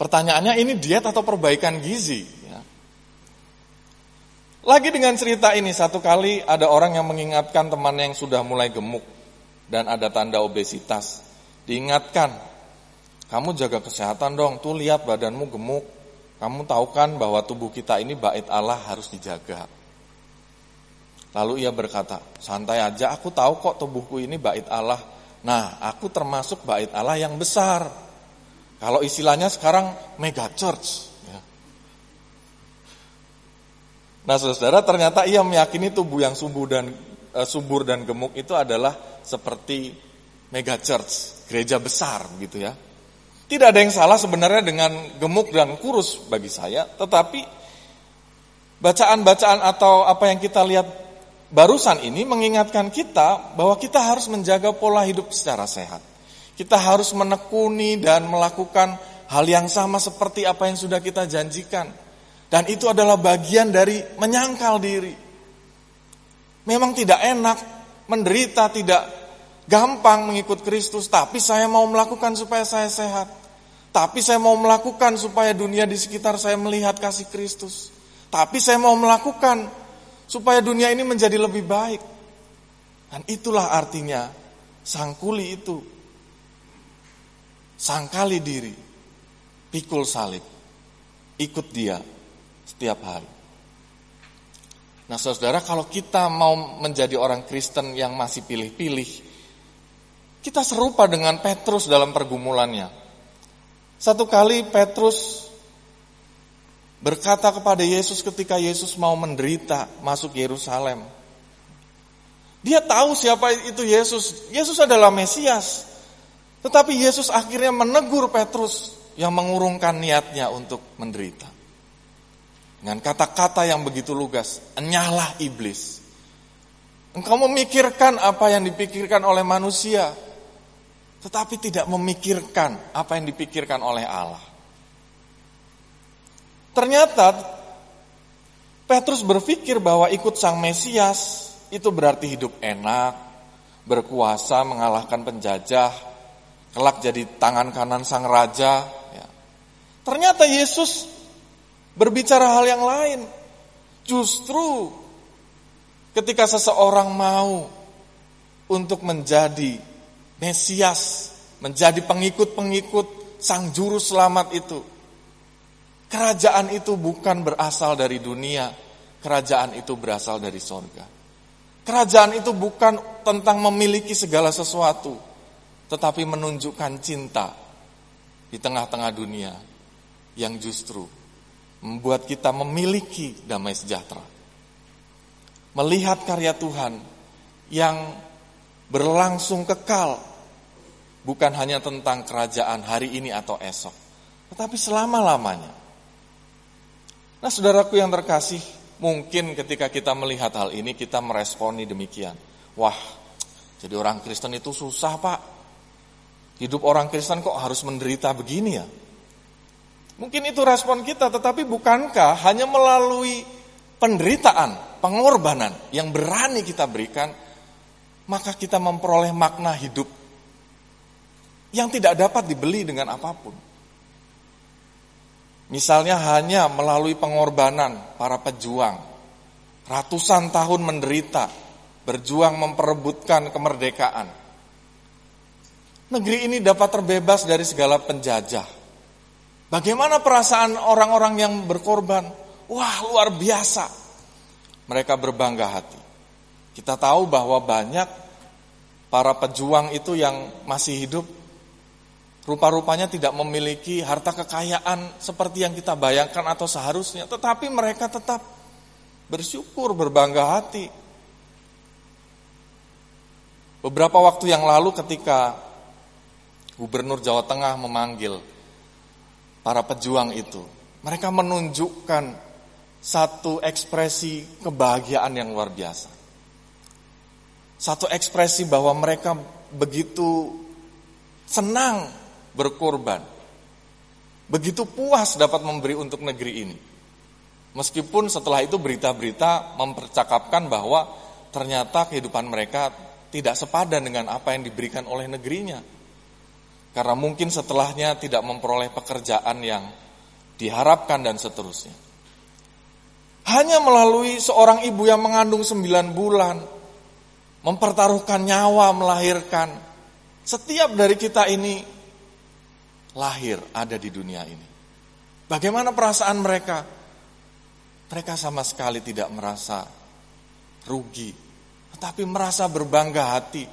Pertanyaannya ini diet atau perbaikan gizi? Ya. Lagi dengan cerita ini, satu kali ada orang yang mengingatkan temannya yang sudah mulai gemuk dan ada tanda obesitas. Diingatkan, kamu jaga kesehatan dong, tuh lihat badanmu gemuk. Kamu tahu kan bahwa tubuh kita ini bait Allah harus dijaga. Lalu ia berkata, santai aja aku tahu kok tubuhku ini bait Allah. Nah, aku termasuk bait Allah yang besar. Kalau istilahnya sekarang mega church. Ya. Nah, saudara ternyata ia meyakini tubuh yang subur dan e, subur dan gemuk itu adalah seperti mega church, gereja besar gitu ya. Tidak ada yang salah sebenarnya dengan gemuk dan kurus bagi saya, tetapi bacaan-bacaan atau apa yang kita lihat barusan ini mengingatkan kita bahwa kita harus menjaga pola hidup secara sehat. Kita harus menekuni dan melakukan hal yang sama seperti apa yang sudah kita janjikan. Dan itu adalah bagian dari menyangkal diri. Memang tidak enak, menderita, tidak gampang mengikut Kristus, tapi saya mau melakukan supaya saya sehat. Tapi saya mau melakukan supaya dunia di sekitar saya melihat kasih Kristus. Tapi saya mau melakukan supaya dunia ini menjadi lebih baik. Dan itulah artinya sangkuli itu. Sangkali diri. Pikul salib. Ikut dia setiap hari. Nah saudara kalau kita mau menjadi orang Kristen yang masih pilih-pilih. Kita serupa dengan Petrus dalam pergumulannya. Satu kali Petrus berkata kepada Yesus ketika Yesus mau menderita masuk Yerusalem. Dia tahu siapa itu Yesus. Yesus adalah Mesias. Tetapi Yesus akhirnya menegur Petrus yang mengurungkan niatnya untuk menderita. Dengan kata-kata yang begitu lugas, enyahlah iblis. Engkau memikirkan apa yang dipikirkan oleh manusia, tetapi tidak memikirkan apa yang dipikirkan oleh Allah. Ternyata Petrus berpikir bahwa ikut Sang Mesias itu berarti hidup enak, berkuasa mengalahkan penjajah, kelak jadi tangan kanan Sang Raja. Ya. Ternyata Yesus berbicara hal yang lain. Justru ketika seseorang mau untuk menjadi Mesias, menjadi pengikut-pengikut sang juru selamat itu. Kerajaan itu bukan berasal dari dunia, kerajaan itu berasal dari sorga. Kerajaan itu bukan tentang memiliki segala sesuatu, tetapi menunjukkan cinta di tengah-tengah dunia yang justru membuat kita memiliki damai sejahtera. Melihat karya Tuhan yang berlangsung kekal bukan hanya tentang kerajaan hari ini atau esok, tetapi selama-lamanya. Nah, saudaraku yang terkasih, mungkin ketika kita melihat hal ini kita meresponi demikian. Wah, jadi orang Kristen itu susah, Pak. Hidup orang Kristen kok harus menderita begini ya? Mungkin itu respon kita, tetapi bukankah hanya melalui penderitaan, pengorbanan yang berani kita berikan, maka kita memperoleh makna hidup yang tidak dapat dibeli dengan apa pun. Misalnya hanya melalui pengorbanan para pejuang, ratusan tahun menderita, berjuang memperebutkan kemerdekaan. Negeri ini dapat terbebas dari segala penjajah. Bagaimana perasaan orang-orang yang berkorban? Wah, luar biasa. Mereka berbangga hati. Kita tahu bahwa banyak para pejuang itu yang masih hidup rupa-rupanya tidak memiliki harta kekayaan seperti yang kita bayangkan atau seharusnya, tetapi mereka tetap bersyukur, berbangga hati. Beberapa waktu yang lalu ketika Gubernur Jawa Tengah memanggil para pejuang itu, mereka menunjukkan satu ekspresi kebahagiaan yang luar biasa. Satu ekspresi bahwa mereka begitu senang berkorban. Begitu puas dapat memberi untuk negeri ini. Meskipun setelah itu berita-berita mempercakapkan bahwa ternyata kehidupan mereka tidak sepadan dengan apa yang diberikan oleh negerinya. Karena mungkin setelahnya tidak memperoleh pekerjaan yang diharapkan dan seterusnya. Hanya melalui seorang ibu yang mengandung sembilan bulan, mempertaruhkan nyawa melahirkan. Setiap dari kita ini lahir ada di dunia ini. Bagaimana perasaan mereka? Mereka sama sekali tidak merasa rugi, tetapi merasa berbangga hati.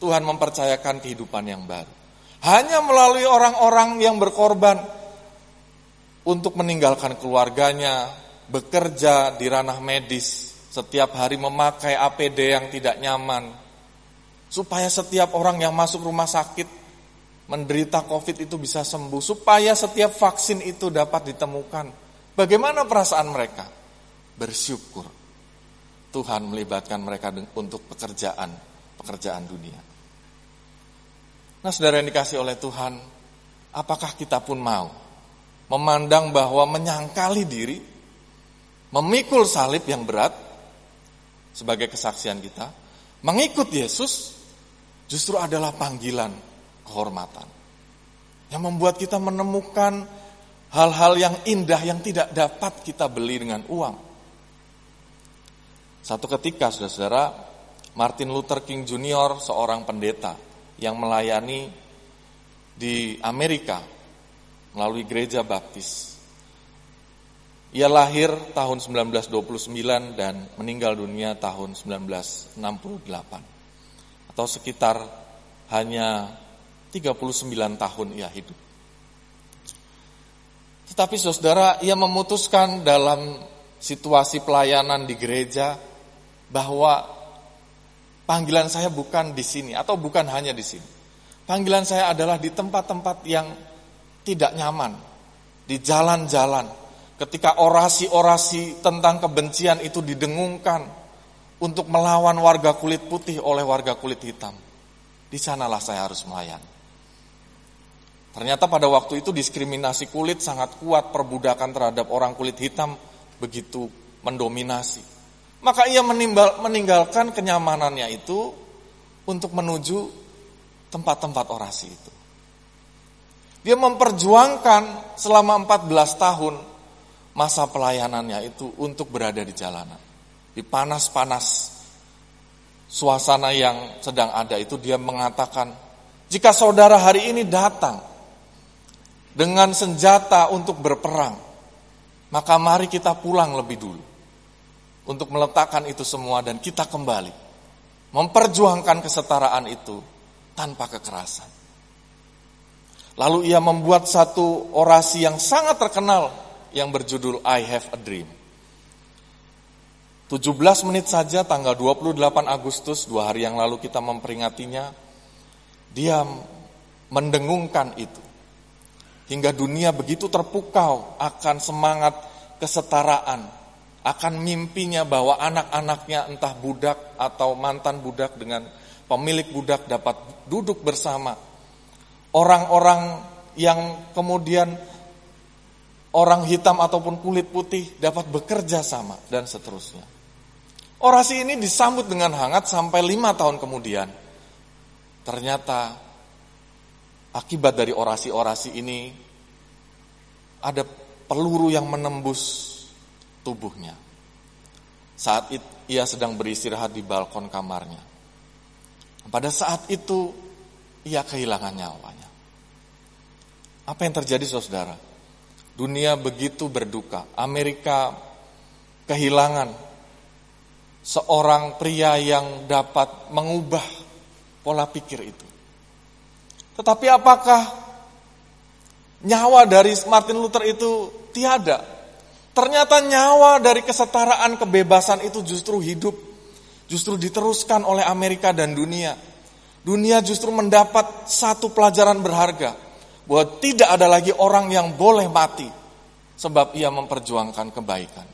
Tuhan mempercayakan kehidupan yang baru. Hanya melalui orang-orang yang berkorban untuk meninggalkan keluarganya, bekerja di ranah medis, setiap hari memakai APD yang tidak nyaman, supaya setiap orang yang masuk rumah sakit menderita COVID itu bisa sembuh, supaya setiap vaksin itu dapat ditemukan. Bagaimana perasaan mereka? Bersyukur. Tuhan melibatkan mereka untuk pekerjaan, pekerjaan dunia. Nah saudara yang dikasih oleh Tuhan, apakah kita pun mau memandang bahwa menyangkali diri, memikul salib yang berat sebagai kesaksian kita, mengikut Yesus justru adalah panggilan kehormatan. Yang membuat kita menemukan hal-hal yang indah yang tidak dapat kita beli dengan uang. Satu ketika, saudara-saudara, Martin Luther King Jr., seorang pendeta yang melayani di Amerika melalui gereja baptis. Ia lahir tahun 1929 dan meninggal dunia tahun 1968. Atau sekitar hanya 39 tahun ia hidup. Tetapi saudara, ia memutuskan dalam situasi pelayanan di gereja bahwa panggilan saya bukan di sini atau bukan hanya di sini. Panggilan saya adalah di tempat-tempat yang tidak nyaman, di jalan-jalan. Ketika orasi-orasi tentang kebencian itu didengungkan untuk melawan warga kulit putih oleh warga kulit hitam. Di sanalah saya harus melayani. Ternyata pada waktu itu diskriminasi kulit sangat kuat, perbudakan terhadap orang kulit hitam begitu mendominasi. Maka ia menimbal, meninggalkan kenyamanannya itu untuk menuju tempat-tempat orasi itu. Dia memperjuangkan selama 14 tahun masa pelayanannya itu untuk berada di jalanan. Di panas-panas suasana yang sedang ada itu dia mengatakan, jika saudara hari ini datang dengan senjata untuk berperang, maka mari kita pulang lebih dulu untuk meletakkan itu semua dan kita kembali memperjuangkan kesetaraan itu tanpa kekerasan. Lalu ia membuat satu orasi yang sangat terkenal yang berjudul I Have a Dream. 17 menit saja tanggal 28 Agustus, dua hari yang lalu kita memperingatinya, dia mendengungkan itu hingga dunia begitu terpukau akan semangat kesetaraan, akan mimpinya bahwa anak-anaknya entah budak atau mantan budak dengan pemilik budak dapat duduk bersama. Orang-orang yang kemudian orang hitam ataupun kulit putih dapat bekerja sama dan seterusnya. Orasi ini disambut dengan hangat sampai lima tahun kemudian. Ternyata akibat dari orasi-orasi ini ada peluru yang menembus tubuhnya. Saat itu, ia sedang beristirahat di balkon kamarnya. Pada saat itu ia kehilangan nyawanya. Apa yang terjadi saudara? Dunia begitu berduka. Amerika kehilangan seorang pria yang dapat mengubah pola pikir itu. Tetapi apakah nyawa dari Martin Luther itu tiada? Ternyata nyawa dari kesetaraan kebebasan itu justru hidup, justru diteruskan oleh Amerika dan dunia. Dunia justru mendapat satu pelajaran berharga bahwa tidak ada lagi orang yang boleh mati sebab ia memperjuangkan kebaikan.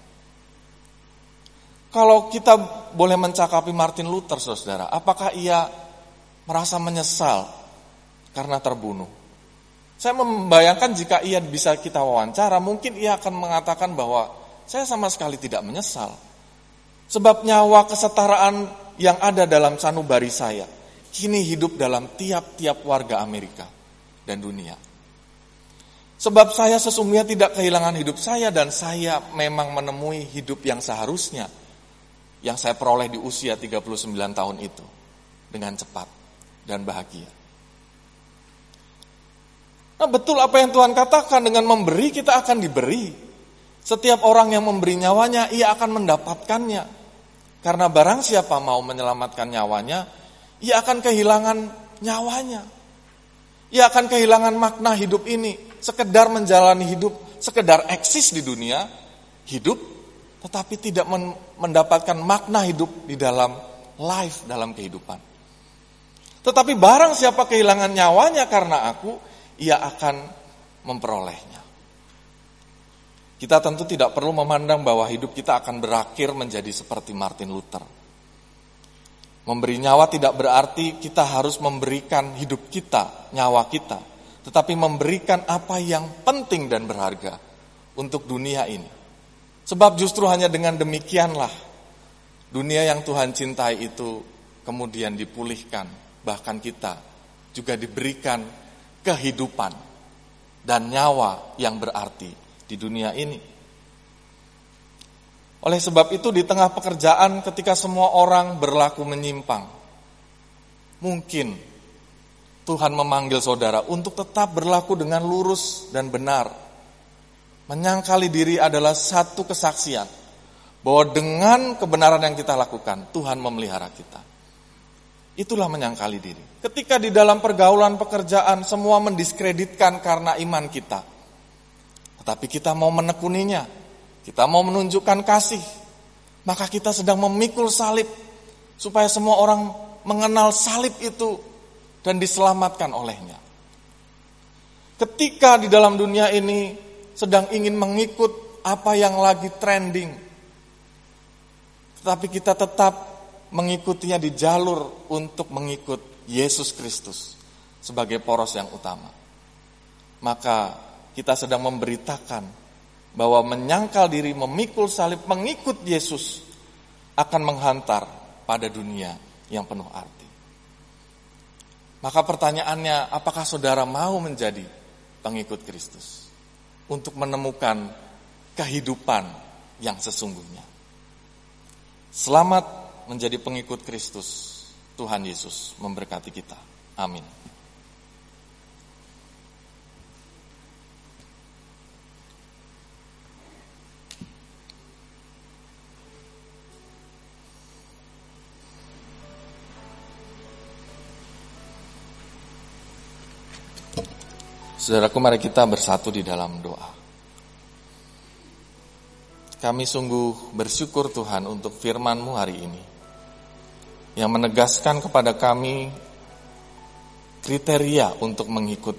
Kalau kita boleh mencakapi Martin Luther, saudara, apakah ia merasa menyesal karena terbunuh? Saya membayangkan jika ia bisa kita wawancara, mungkin ia akan mengatakan bahwa saya sama sekali tidak menyesal. Sebab nyawa kesetaraan yang ada dalam sanubari saya, kini hidup dalam tiap-tiap warga Amerika dan dunia. Sebab saya sesungguhnya tidak kehilangan hidup saya dan saya memang menemui hidup yang seharusnya yang saya peroleh di usia 39 tahun itu dengan cepat dan bahagia. Nah betul apa yang Tuhan katakan dengan memberi kita akan diberi. Setiap orang yang memberi nyawanya ia akan mendapatkannya. Karena barang siapa mau menyelamatkan nyawanya, ia akan kehilangan nyawanya. Ia akan kehilangan makna hidup ini. Sekedar menjalani hidup, sekedar eksis di dunia, hidup tetapi tidak mendapatkan makna hidup di dalam life, dalam kehidupan. Tetapi barang siapa kehilangan nyawanya karena aku, ia akan memperolehnya. Kita tentu tidak perlu memandang bahwa hidup kita akan berakhir menjadi seperti Martin Luther. Memberi nyawa tidak berarti kita harus memberikan hidup kita, nyawa kita, tetapi memberikan apa yang penting dan berharga untuk dunia ini. Sebab justru hanya dengan demikianlah dunia yang Tuhan cintai itu kemudian dipulihkan, bahkan kita juga diberikan kehidupan dan nyawa yang berarti di dunia ini. Oleh sebab itu di tengah pekerjaan ketika semua orang berlaku menyimpang, mungkin Tuhan memanggil saudara untuk tetap berlaku dengan lurus dan benar Menyangkali diri adalah satu kesaksian bahwa dengan kebenaran yang kita lakukan, Tuhan memelihara kita. Itulah menyangkali diri. Ketika di dalam pergaulan pekerjaan semua mendiskreditkan karena iman kita. Tetapi kita mau menekuninya, kita mau menunjukkan kasih, maka kita sedang memikul salib supaya semua orang mengenal salib itu dan diselamatkan olehnya. Ketika di dalam dunia ini sedang ingin mengikut apa yang lagi trending. Tetapi kita tetap mengikutinya di jalur untuk mengikut Yesus Kristus sebagai poros yang utama. Maka kita sedang memberitakan bahwa menyangkal diri, memikul salib, mengikut Yesus akan menghantar pada dunia yang penuh arti. Maka pertanyaannya, apakah saudara mau menjadi pengikut Kristus? untuk menemukan kehidupan yang sesungguhnya. Selamat menjadi pengikut Kristus. Tuhan Yesus memberkati kita. Amin. Saudaraku mari kita bersatu di dalam doa. Kami sungguh bersyukur Tuhan untuk firman-Mu hari ini. Yang menegaskan kepada kami kriteria untuk mengikut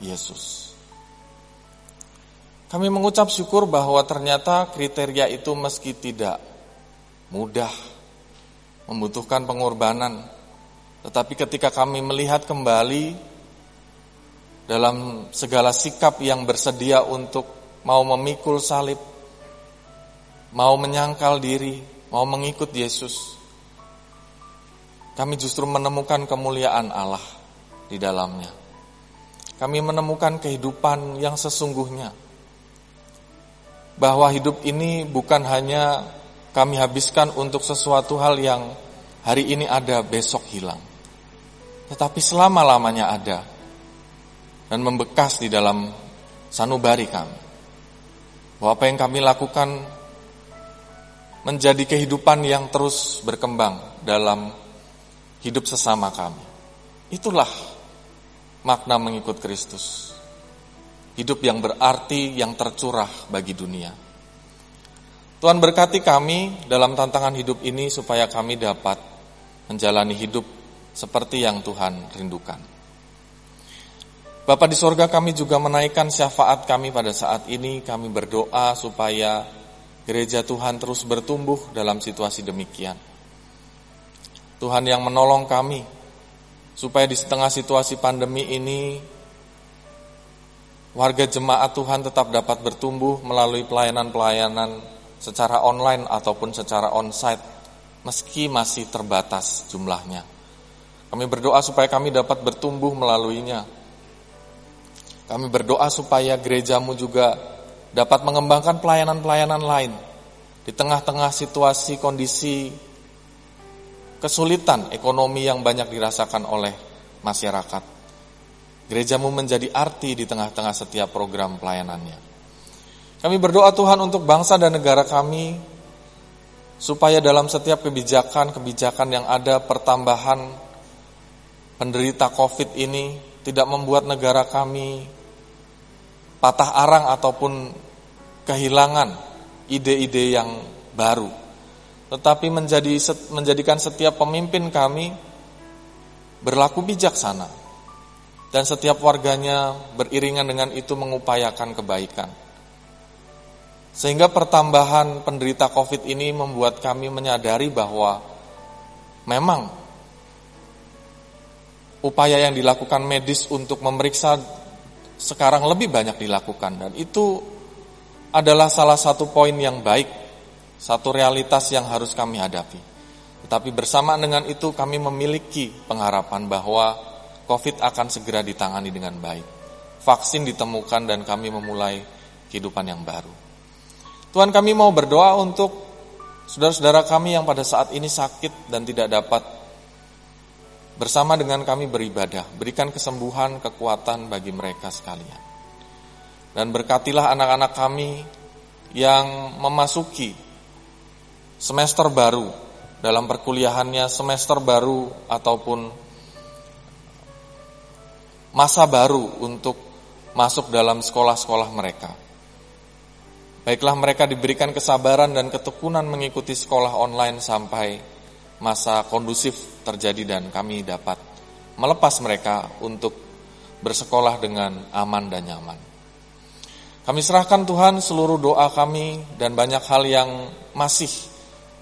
Yesus. Kami mengucap syukur bahwa ternyata kriteria itu meski tidak mudah, membutuhkan pengorbanan, tetapi ketika kami melihat kembali dalam segala sikap yang bersedia untuk mau memikul salib, mau menyangkal diri, mau mengikut Yesus. Kami justru menemukan kemuliaan Allah di dalamnya. Kami menemukan kehidupan yang sesungguhnya. Bahwa hidup ini bukan hanya kami habiskan untuk sesuatu hal yang hari ini ada, besok hilang. Tetapi selama-lamanya ada dan membekas di dalam sanubari kami. Bahwa apa yang kami lakukan menjadi kehidupan yang terus berkembang dalam hidup sesama kami. Itulah makna mengikut Kristus. Hidup yang berarti, yang tercurah bagi dunia. Tuhan berkati kami dalam tantangan hidup ini supaya kami dapat menjalani hidup seperti yang Tuhan rindukan. Bapak di sorga kami juga menaikkan syafaat kami pada saat ini. Kami berdoa supaya gereja Tuhan terus bertumbuh dalam situasi demikian. Tuhan yang menolong kami supaya di setengah situasi pandemi ini warga jemaat Tuhan tetap dapat bertumbuh melalui pelayanan-pelayanan secara online ataupun secara onsite meski masih terbatas jumlahnya. Kami berdoa supaya kami dapat bertumbuh melaluinya. Kami berdoa supaya gerejamu juga dapat mengembangkan pelayanan-pelayanan lain di tengah-tengah situasi kondisi kesulitan ekonomi yang banyak dirasakan oleh masyarakat. Gerejamu menjadi arti di tengah-tengah setiap program pelayanannya. Kami berdoa Tuhan untuk bangsa dan negara kami, supaya dalam setiap kebijakan-kebijakan yang ada pertambahan penderita COVID ini tidak membuat negara kami patah arang ataupun kehilangan ide-ide yang baru tetapi menjadi menjadikan setiap pemimpin kami berlaku bijaksana dan setiap warganya beriringan dengan itu mengupayakan kebaikan. Sehingga pertambahan penderita Covid ini membuat kami menyadari bahwa memang upaya yang dilakukan medis untuk memeriksa sekarang lebih banyak dilakukan dan itu adalah salah satu poin yang baik satu realitas yang harus kami hadapi. Tetapi bersamaan dengan itu kami memiliki pengharapan bahwa COVID akan segera ditangani dengan baik. Vaksin ditemukan dan kami memulai kehidupan yang baru. Tuhan kami mau berdoa untuk saudara-saudara kami yang pada saat ini sakit dan tidak dapat bersama dengan kami beribadah. Berikan kesembuhan, kekuatan bagi mereka sekalian. Dan berkatilah anak-anak kami yang memasuki semester baru dalam perkuliahannya, semester baru ataupun masa baru untuk masuk dalam sekolah-sekolah mereka. Baiklah mereka diberikan kesabaran dan ketekunan mengikuti sekolah online sampai masa kondusif terjadi dan kami dapat melepas mereka untuk bersekolah dengan aman dan nyaman. Kami serahkan Tuhan seluruh doa kami dan banyak hal yang masih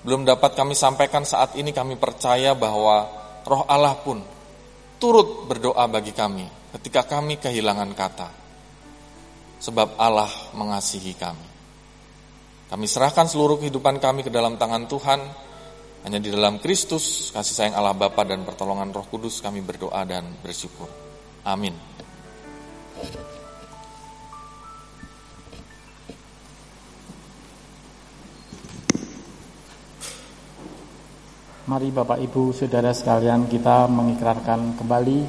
belum dapat kami sampaikan saat ini kami percaya bahwa roh Allah pun turut berdoa bagi kami ketika kami kehilangan kata. Sebab Allah mengasihi kami. Kami serahkan seluruh kehidupan kami ke dalam tangan Tuhan. Hanya di dalam Kristus, kasih sayang Allah Bapa dan pertolongan Roh Kudus kami berdoa dan bersyukur. Amin. Mari Bapak Ibu Saudara sekalian kita mengikrarkan kembali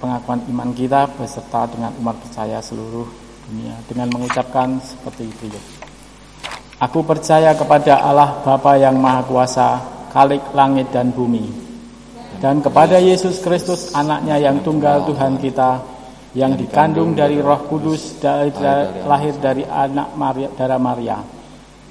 pengakuan iman kita beserta dengan umat percaya seluruh dunia dengan mengucapkan seperti itu. Aku percaya kepada Allah Bapa yang Maha Kuasa, Kalik langit dan bumi, dan kepada Yesus Kristus anaknya yang tunggal Tuhan kita, yang dikandung dari roh kudus dari, lahir dari anak Maria, darah Maria,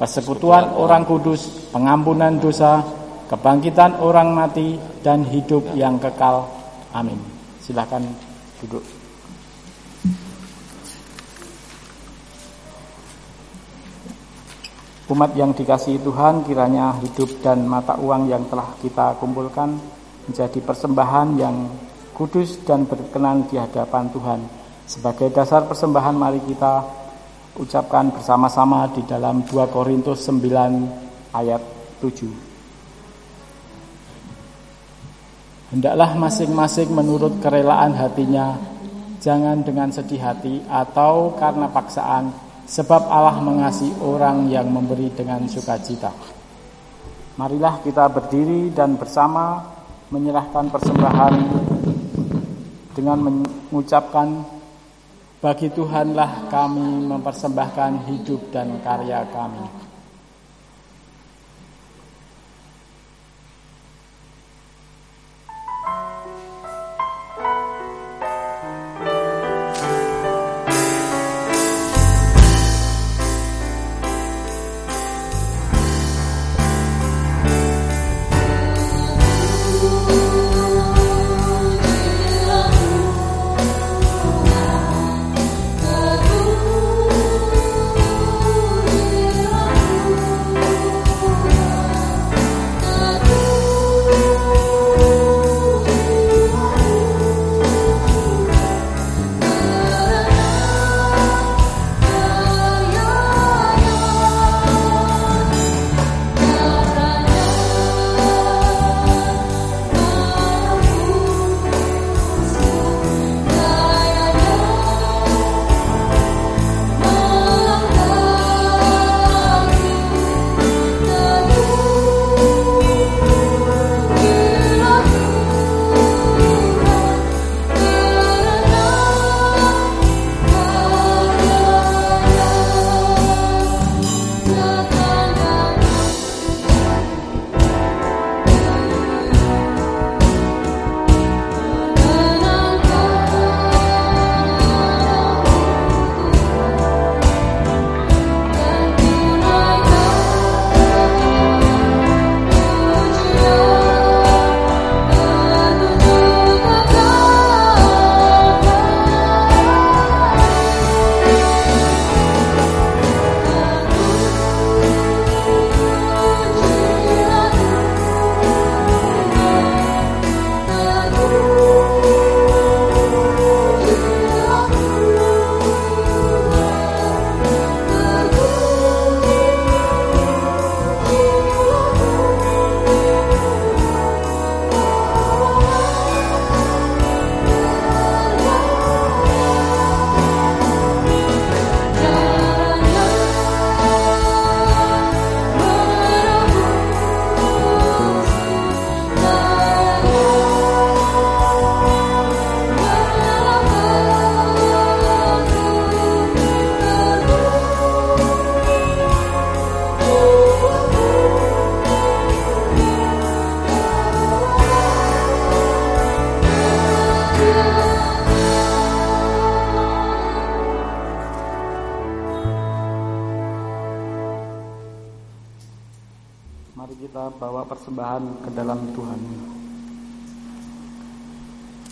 persekutuan orang kudus, pengampunan dosa, kebangkitan orang mati, dan hidup yang kekal. Amin. Silahkan duduk. Umat yang dikasihi Tuhan, kiranya hidup dan mata uang yang telah kita kumpulkan menjadi persembahan yang kudus dan berkenan di hadapan Tuhan. Sebagai dasar persembahan, mari kita ucapkan bersama-sama di dalam 2 Korintus 9 ayat 7. Hendaklah masing-masing menurut kerelaan hatinya, jangan dengan sedih hati atau karena paksaan, sebab Allah mengasihi orang yang memberi dengan sukacita. Marilah kita berdiri dan bersama menyerahkan persembahan dengan mengucapkan bagi Tuhanlah kami mempersembahkan hidup dan karya kami.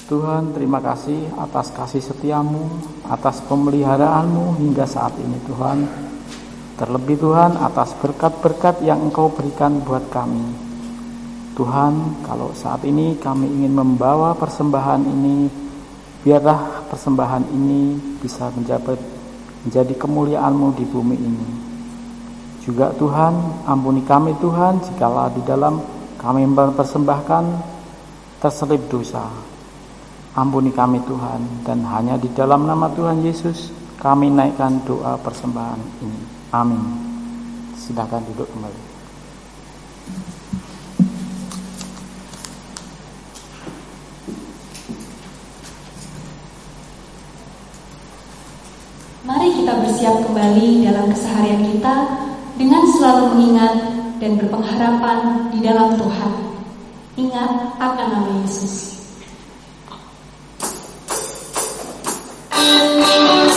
Tuhan, terima kasih atas kasih setiamu, atas pemeliharaanmu hingga saat ini Tuhan. Terlebih Tuhan atas berkat-berkat yang Engkau berikan buat kami. Tuhan, kalau saat ini kami ingin membawa persembahan ini, biarlah persembahan ini bisa menjabat menjadi kemuliaan-Mu di bumi ini. Juga Tuhan, ampuni kami Tuhan, jikalau di dalam kami mempersembahkan terselip dosa. Ampuni kami Tuhan dan hanya di dalam nama Tuhan Yesus kami naikkan doa persembahan ini. Amin. Silakan duduk kembali. Mari kita bersiap kembali dalam keseharian kita dengan selalu mengingat dan berpengharapan di dalam Tuhan. Ingat akan nama Yesus. Thank you.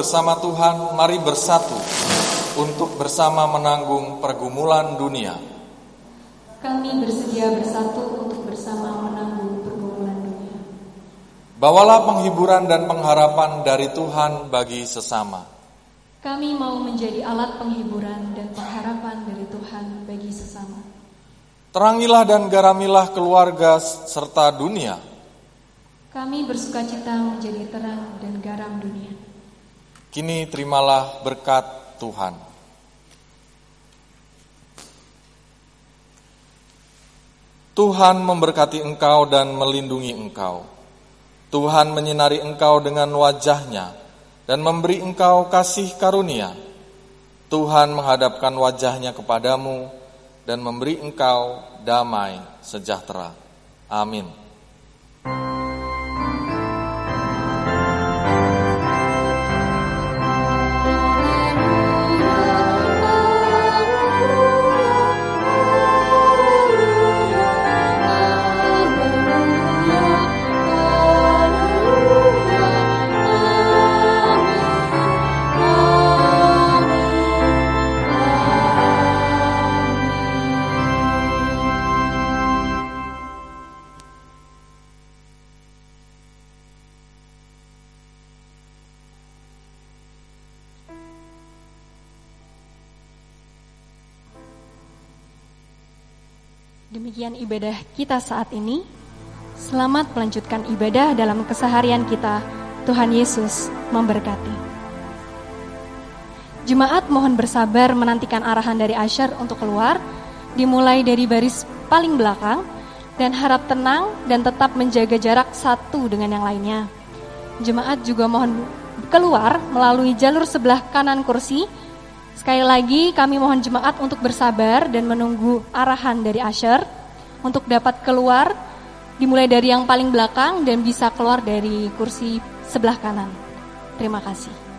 Bersama Tuhan, mari bersatu untuk bersama menanggung pergumulan dunia. Kami bersedia bersatu untuk bersama menanggung pergumulan dunia. Bawalah penghiburan dan pengharapan dari Tuhan bagi sesama. Kami mau menjadi alat penghiburan dan pengharapan dari Tuhan bagi sesama. Terangilah dan garamilah keluarga serta dunia. Kami bersuka cita menjadi terang dan garam dunia. Kini terimalah berkat Tuhan. Tuhan memberkati engkau dan melindungi engkau. Tuhan menyinari engkau dengan wajahnya dan memberi engkau kasih karunia. Tuhan menghadapkan wajahnya kepadamu dan memberi engkau damai sejahtera. Amin. Demikian ibadah kita saat ini. Selamat melanjutkan ibadah dalam keseharian kita. Tuhan Yesus memberkati. Jemaat mohon bersabar menantikan arahan dari Asher untuk keluar, dimulai dari baris paling belakang, dan harap tenang dan tetap menjaga jarak satu dengan yang lainnya. Jemaat juga mohon keluar melalui jalur sebelah kanan kursi Sekali lagi kami mohon jemaat untuk bersabar dan menunggu arahan dari Asher untuk dapat keluar dimulai dari yang paling belakang dan bisa keluar dari kursi sebelah kanan. Terima kasih.